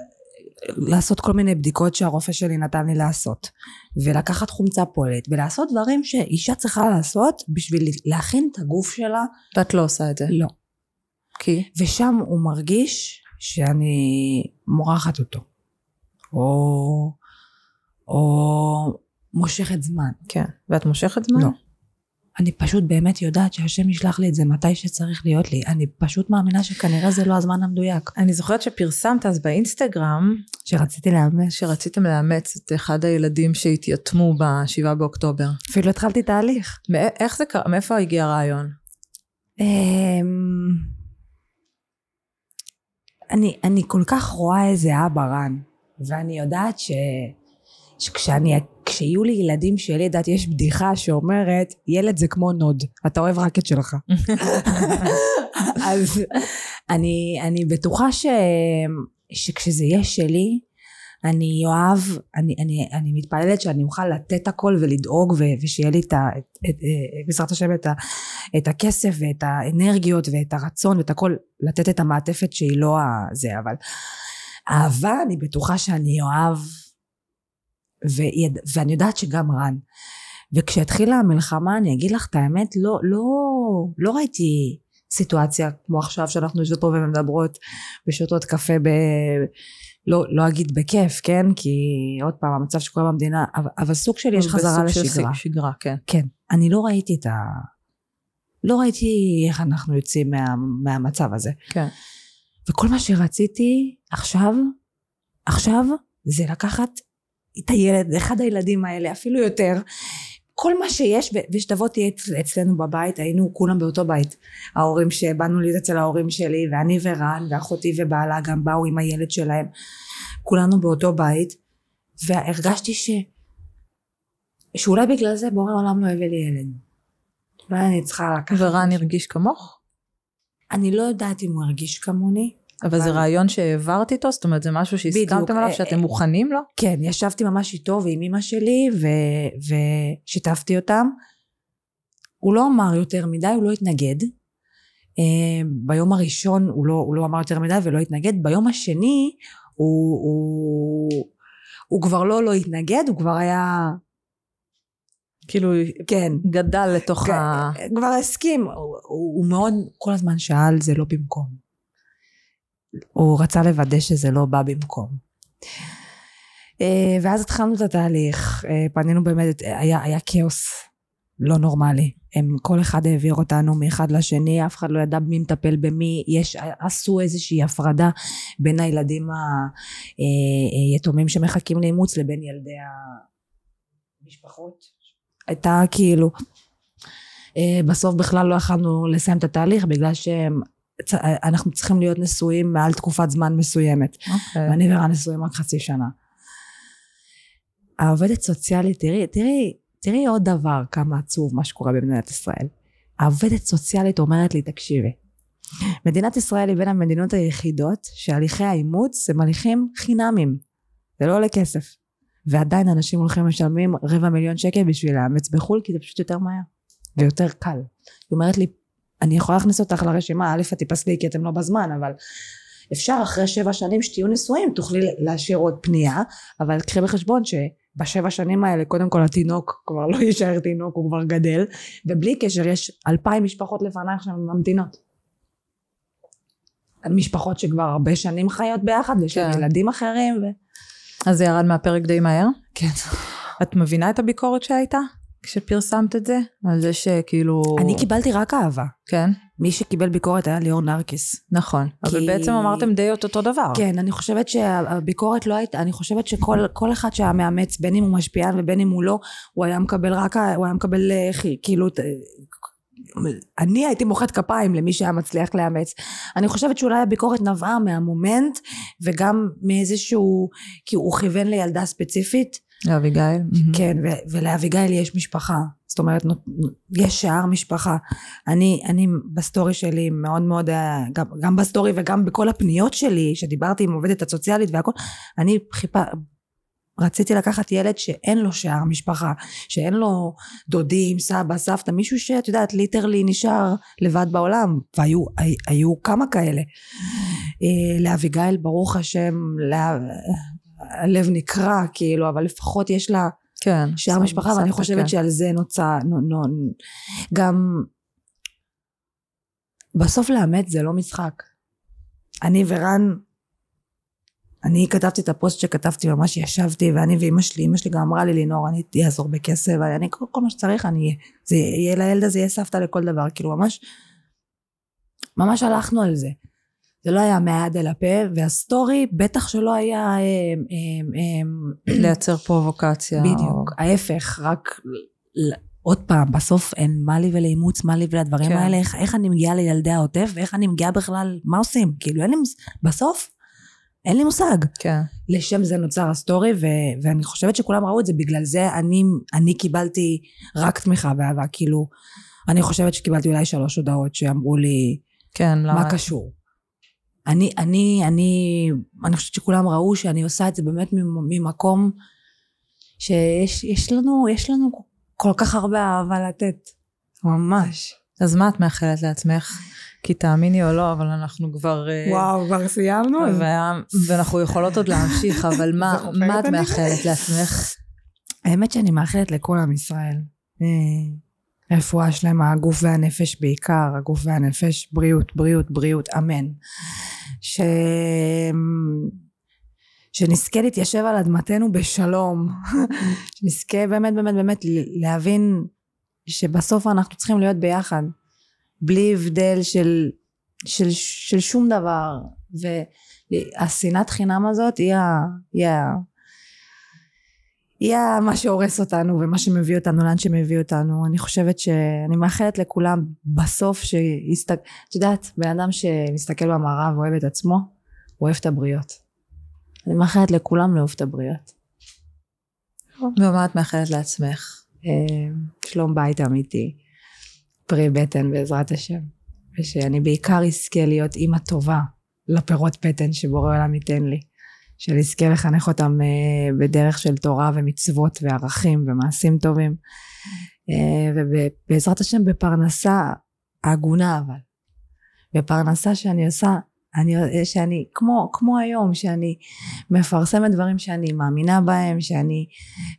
לעשות כל מיני בדיקות שהרופא שלי נתן לי לעשות, ולקחת חומצה פולט, ולעשות דברים שאישה צריכה לעשות בשביל להכין את הגוף שלה. ואת לא עושה את זה. לא. כי? ושם הוא מרגיש שאני מורחת אותו. או, או מושכת זמן. כן. ואת מושכת זמן? לא. אני פשוט באמת יודעת שהשם ישלח לי את זה מתי שצריך להיות לי. אני פשוט מאמינה שכנראה זה לא הזמן המדויק. אני זוכרת שפרסמת אז באינסטגרם, שרציתי לאמץ. שרציתם לאמץ את אחד הילדים שהתייתמו בשבעה באוקטובר. אפילו התחלתי תהליך. איך זה קרה? מאיפה הגיע הרעיון? אמ, אני, אני כל כך רואה איזה אבא רן, ואני יודעת ש, שכשאני, כשיהיו לי ילדים שלי, יודעת, יש בדיחה שאומרת, ילד זה כמו נוד, אתה אוהב רק את שלך. אז אני, אני בטוחה ש, שכשזה יהיה שלי, אני אוהב, אני, אני, אני מתפללת שאני אוכל לתת הכל ולדאוג ו, ושיהיה לי את ה... את, את, את, בעזרת השם את, ה, את הכסף ואת האנרגיות ואת הרצון ואת הכל, לתת את המעטפת שהיא לא הזה, אבל אהבה אני בטוחה שאני אוהב, ויד, ואני יודעת שגם רן. וכשהתחילה המלחמה, אני אגיד לך את האמת, לא, לא, לא ראיתי סיטואציה כמו עכשיו שאנחנו יושבות פה ומדברות ושותות קפה ב... לא, לא אגיד בכיף, כן? כי עוד פעם, המצב שקורה במדינה, אבל, אבל סוג של יש חזרה בסוג של לשגרה. שגרה, כן. כן. אני לא ראיתי את ה... לא ראיתי איך אנחנו יוצאים מה, מהמצב הזה. כן. וכל מה שרציתי עכשיו, עכשיו, זה לקחת את הילד, אחד הילדים האלה, אפילו יותר, כל מה שיש, ושתבוא תהיה אצ- אצלנו בבית, היינו כולם באותו בית. ההורים שבאנו להיות אצל ההורים שלי, ואני ורן, ואחותי ובעלה גם באו עם הילד שלהם. כולנו באותו בית, והרגשתי ש... שאולי בגלל זה בורא העולם לא הביא לי ילד. אולי אני צריכה לקחת... ורן הרגיש כמוך? אני לא יודעת אם הוא הרגיש כמוני. אבל זה רעיון שהעברת איתו? זאת אומרת, זה משהו שהסכמתם. עליו, אה, שאתם אה, מוכנים לו? כן, ישבתי ממש איתו ועם אמא שלי ו- ושיתפתי אותם. הוא לא אמר יותר מדי, הוא לא התנגד. אה, ביום הראשון הוא לא, הוא לא אמר יותר מדי ולא התנגד. ביום השני הוא, הוא, הוא כבר לא לא התנגד, הוא כבר היה... כאילו, כן. גדל לתוך ה... כבר הסכים. הוא, הוא מאוד כל הזמן שאל זה לא במקום. הוא רצה לוודא שזה לא בא במקום. אה, ואז התחלנו את התהליך, אה, פנינו באמת, היה, היה כאוס לא נורמלי. הם, כל אחד העביר אותנו מאחד לשני, אף אחד לא ידע מי מטפל במי, יש, עשו איזושהי הפרדה בין הילדים היתומים שמחכים לאימוץ לבין ילדי המשפחות. הייתה כאילו, אה, בסוף בכלל לא יכלנו לסיים את התהליך בגלל שאנחנו צריכים להיות נשואים מעל תקופת זמן מסוימת. אוקיי. ואני ורן נשואים רק חצי שנה. העובדת סוציאלית, תראי, תראי, תראי עוד דבר כמה עצוב מה שקורה במדינת ישראל. העובדת סוציאלית אומרת לי, תקשיבי, מדינת ישראל היא בין המדינות היחידות שהליכי האימוץ הם הליכים חינמים. זה לא עולה כסף. ועדיין אנשים הולכים ומשלמים רבע מיליון שקל בשביל לאמץ בחו"ל, כי זה פשוט יותר מהר ויותר קל. היא אומרת לי, אני יכולה להכניס אותך לרשימה, א' את תיפסלי כי אתם לא בזמן, אבל אפשר אחרי שבע שנים שתהיו נשואים, תוכלי להשאיר עוד פנייה, אבל קחי בחשבון שבשבע שנים האלה, קודם כל התינוק כבר לא יישאר תינוק, הוא כבר גדל, ובלי קשר יש אלפיים משפחות לפנייך שממתינות. משפחות שכבר הרבה שנים חיות ביחד, יש להם כן. ילדים אחרים, ו... אז זה ירד מהפרק די מהר? כן. את מבינה את הביקורת שהייתה? כשפרסמת את זה? על זה שכאילו... אני קיבלתי רק אהבה. כן, מי שקיבל ביקורת היה ליאור נרקיס. נכון. אבל כי- בעצם אמרתם די את אותו דבר. כן, אני חושבת שהביקורת לא הייתה, אני חושבת שכל כל אחד שהיה מאמץ, בין אם הוא משפיען ובין אם הוא לא, הוא היה מקבל רק, הוא היה מקבל אה, כאילו, אני הייתי מוחאת כפיים למי שהיה מצליח לאמץ. אני חושבת שאולי הביקורת נבעה מהמומנט וגם מאיזשהו, כי הוא כיוון לילדה ספציפית, לאביגיל. מהמם. כן, ולאביגיל יש משפחה. זאת אומרת, יש שאר משפחה. אני, אני בסטורי שלי מאוד מאוד, אה, גם, גם בסטורי וגם בכל הפניות שלי, שדיברתי עם עובדת הסוציאלית והכל, אני חיפה, רציתי לקחת ילד שאין לו שאר משפחה, שאין לו דודים, סבא, סבתא, מישהו שאת יודעת, ליטרלי נשאר לבד בעולם, והיו הי- היו כמה כאלה. אה, לאביגיל, ברוך השם, לה, הלב נקרע, כאילו, אבל לפחות יש לה כן. שאר משפחה, ואני חושבת כן. שעל זה נוצר, נו, נו, גם בסוף לאמת זה לא משחק. אני ורן, אני כתבתי את הפוסט שכתבתי, ממש ישבתי, ואני ואימא שלי, אימא שלי גם אמרה לי, לינור, אני אעזור בכסף, אני, כל, כל מה שצריך אני. זה יהיה לילד הזה, יהיה סבתא לכל דבר, כאילו ממש, ממש הלכנו על זה. זה לא היה מהיד אל הפה, והסטורי בטח שלא היה... אה, אה, אה, לייצר פרובוקציה. בדיוק, ההפך, רק עוד פעם, בסוף אין מה לי ולאימוץ, מה לי ולדברים כן. האלה, איך, איך אני מגיעה לילדי העוטף, ואיך אני מגיעה בכלל, מה עושים? כאילו אין לי מושג, בסוף אין לי מושג. כן. לשם זה נוצר הסטורי, ו, ואני חושבת שכולם ראו את זה, בגלל זה אני, אני קיבלתי רק תמיכה ואהבה, כאילו, אני חושבת שקיבלתי אולי שלוש הודעות שאמרו לי, כן, למה? מה קשור? אני, אני, אני, אני חושבת שכולם ראו שאני עושה את זה באמת ממ- ממקום שיש יש לנו, יש לנו כל כך הרבה אהבה לתת. ממש. אז מה את מאחלת לעצמך? כי תאמיני או לא, אבל אנחנו כבר... אה, וואו, כבר סיימנו? ואנחנו יכולות עוד להמשיך, אבל מה, מה את? מאחלת לעצמך? האמת שאני מאחלת לכל עם ישראל. אה, רפואה שלמה, הגוף והנפש בעיקר, הגוף והנפש, בריאות, בריאות, בריאות, אמן. ש... שנזכה להתיישב על אדמתנו בשלום. שנזכה באמת באמת באמת להבין שבסוף אנחנו צריכים להיות ביחד. בלי הבדל של, של, של שום דבר. והשנאת חינם הזאת היא, ה, היא, ה, היא מה שהורס אותנו ומה שמביא אותנו לאן שמביא אותנו. אני חושבת שאני מאחלת לכולם בסוף שיסתכל... את יודעת, בן אדם שמסתכל במראה ואוהב את עצמו, הוא אוהב את הבריות. אני מאחלת לכולם לאהוב את הבריות. ומה את מאחלת לעצמך? אה, שלום בית אמיתי, פרי בטן בעזרת השם, ושאני בעיקר אזכה להיות אימא טובה לפירות בטן שבורא עולם ייתן לי, שאני אזכה לחנך אותם אה, בדרך של תורה ומצוות וערכים ומעשים טובים, אה, ובעזרת השם בפרנסה הגונה אבל, בפרנסה שאני עושה אני, שאני, כמו, כמו היום, שאני מפרסמת דברים שאני מאמינה בהם, שאני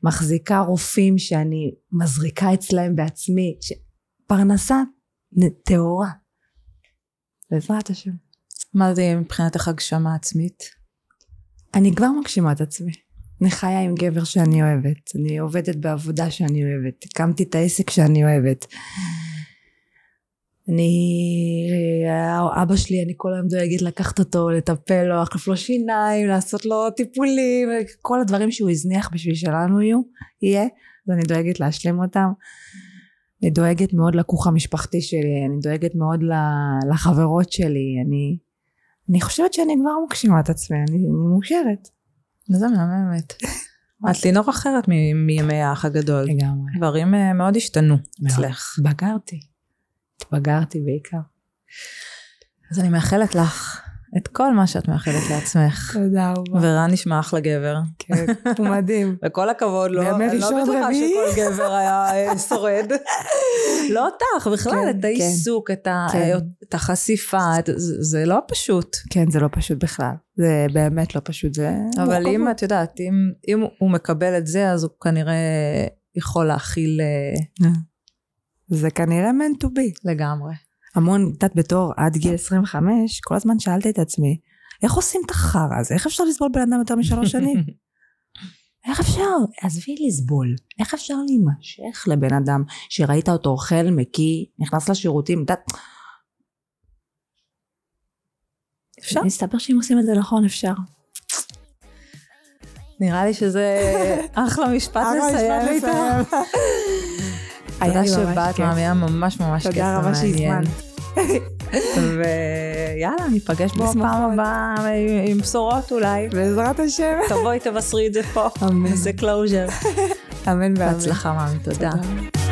מחזיקה רופאים, שאני מזריקה אצלהם בעצמי, ש... פרנסה טהורה. בעזרת השם. מה זה מבחינתך הגשמה עצמית? אני כבר מגשימה את עצמי. אני חיה עם גבר שאני אוהבת, אני עובדת בעבודה שאני אוהבת, הקמתי את העסק שאני אוהבת. אני, אבא שלי, אני כל היום דואגת לקחת אותו, לטפל לו, להחליף לו שיניים, לעשות לו טיפולים, כל הדברים שהוא הזניח בשביל שלנו יהיו, יהיה, אז אני דואגת להשלים אותם. אני דואגת מאוד לכוך המשפחתי שלי, אני דואגת מאוד לחברות שלי, אני, אני חושבת שאני כבר מגשימה את עצמי, אני, אני מאושרת. זה מהממת. את לינור אחרת מימי האח הגדול. לגמרי. דברים אה, מאוד השתנו. אצלך. התבגרתי. התבגרתי בעיקר. אז אני מאחלת לך את כל מה שאת מאחלת לעצמך. תודה רבה. ורן נשמע אחלה גבר. כן, הוא מדהים. וכל הכבוד לו, בימי אני לא בטוחה. שכל גבר היה אה, שורד. לא אותך, בכלל, כן, את העיסוק, את ה- כן. את החשיפה, את- זה לא פשוט. כן, זה לא פשוט בכלל. זה באמת לא פשוט, זה... אבל אם. את יודעת, אם, אם הוא מקבל את זה, אז הוא כנראה יכול להכיל אה, זה כנראה meant to be. לגמרי. המון, את יודעת, בתור עד גיל 25, כל הזמן שאלתי את עצמי, איך עושים את החרא הזה? איך אפשר לסבול בן אדם יותר משלוש שנים? איך אפשר? עזבי לסבול. איך אפשר להימשך לבן אדם שראית אותו אוכל, מקיא, נכנס לשירותים, את יודעת... אפשר? מסתבר שאם עושים את זה נכון, אפשר. נראה לי שזה אחלה משפט לסיים איתו. היה לי ממש שבאת, כיף. מאמי, היה ממש ממש כיף תודה רבה. שהזמנת. ויאללה, ניפגש בו פעם. הבאה עם- בשורות אולי. בעזרת השם. תבואי, תבשרי את זה פה. אמן. נעשה closure. אמן ואמן. בהצלחה, מאמי, תודה. תודה.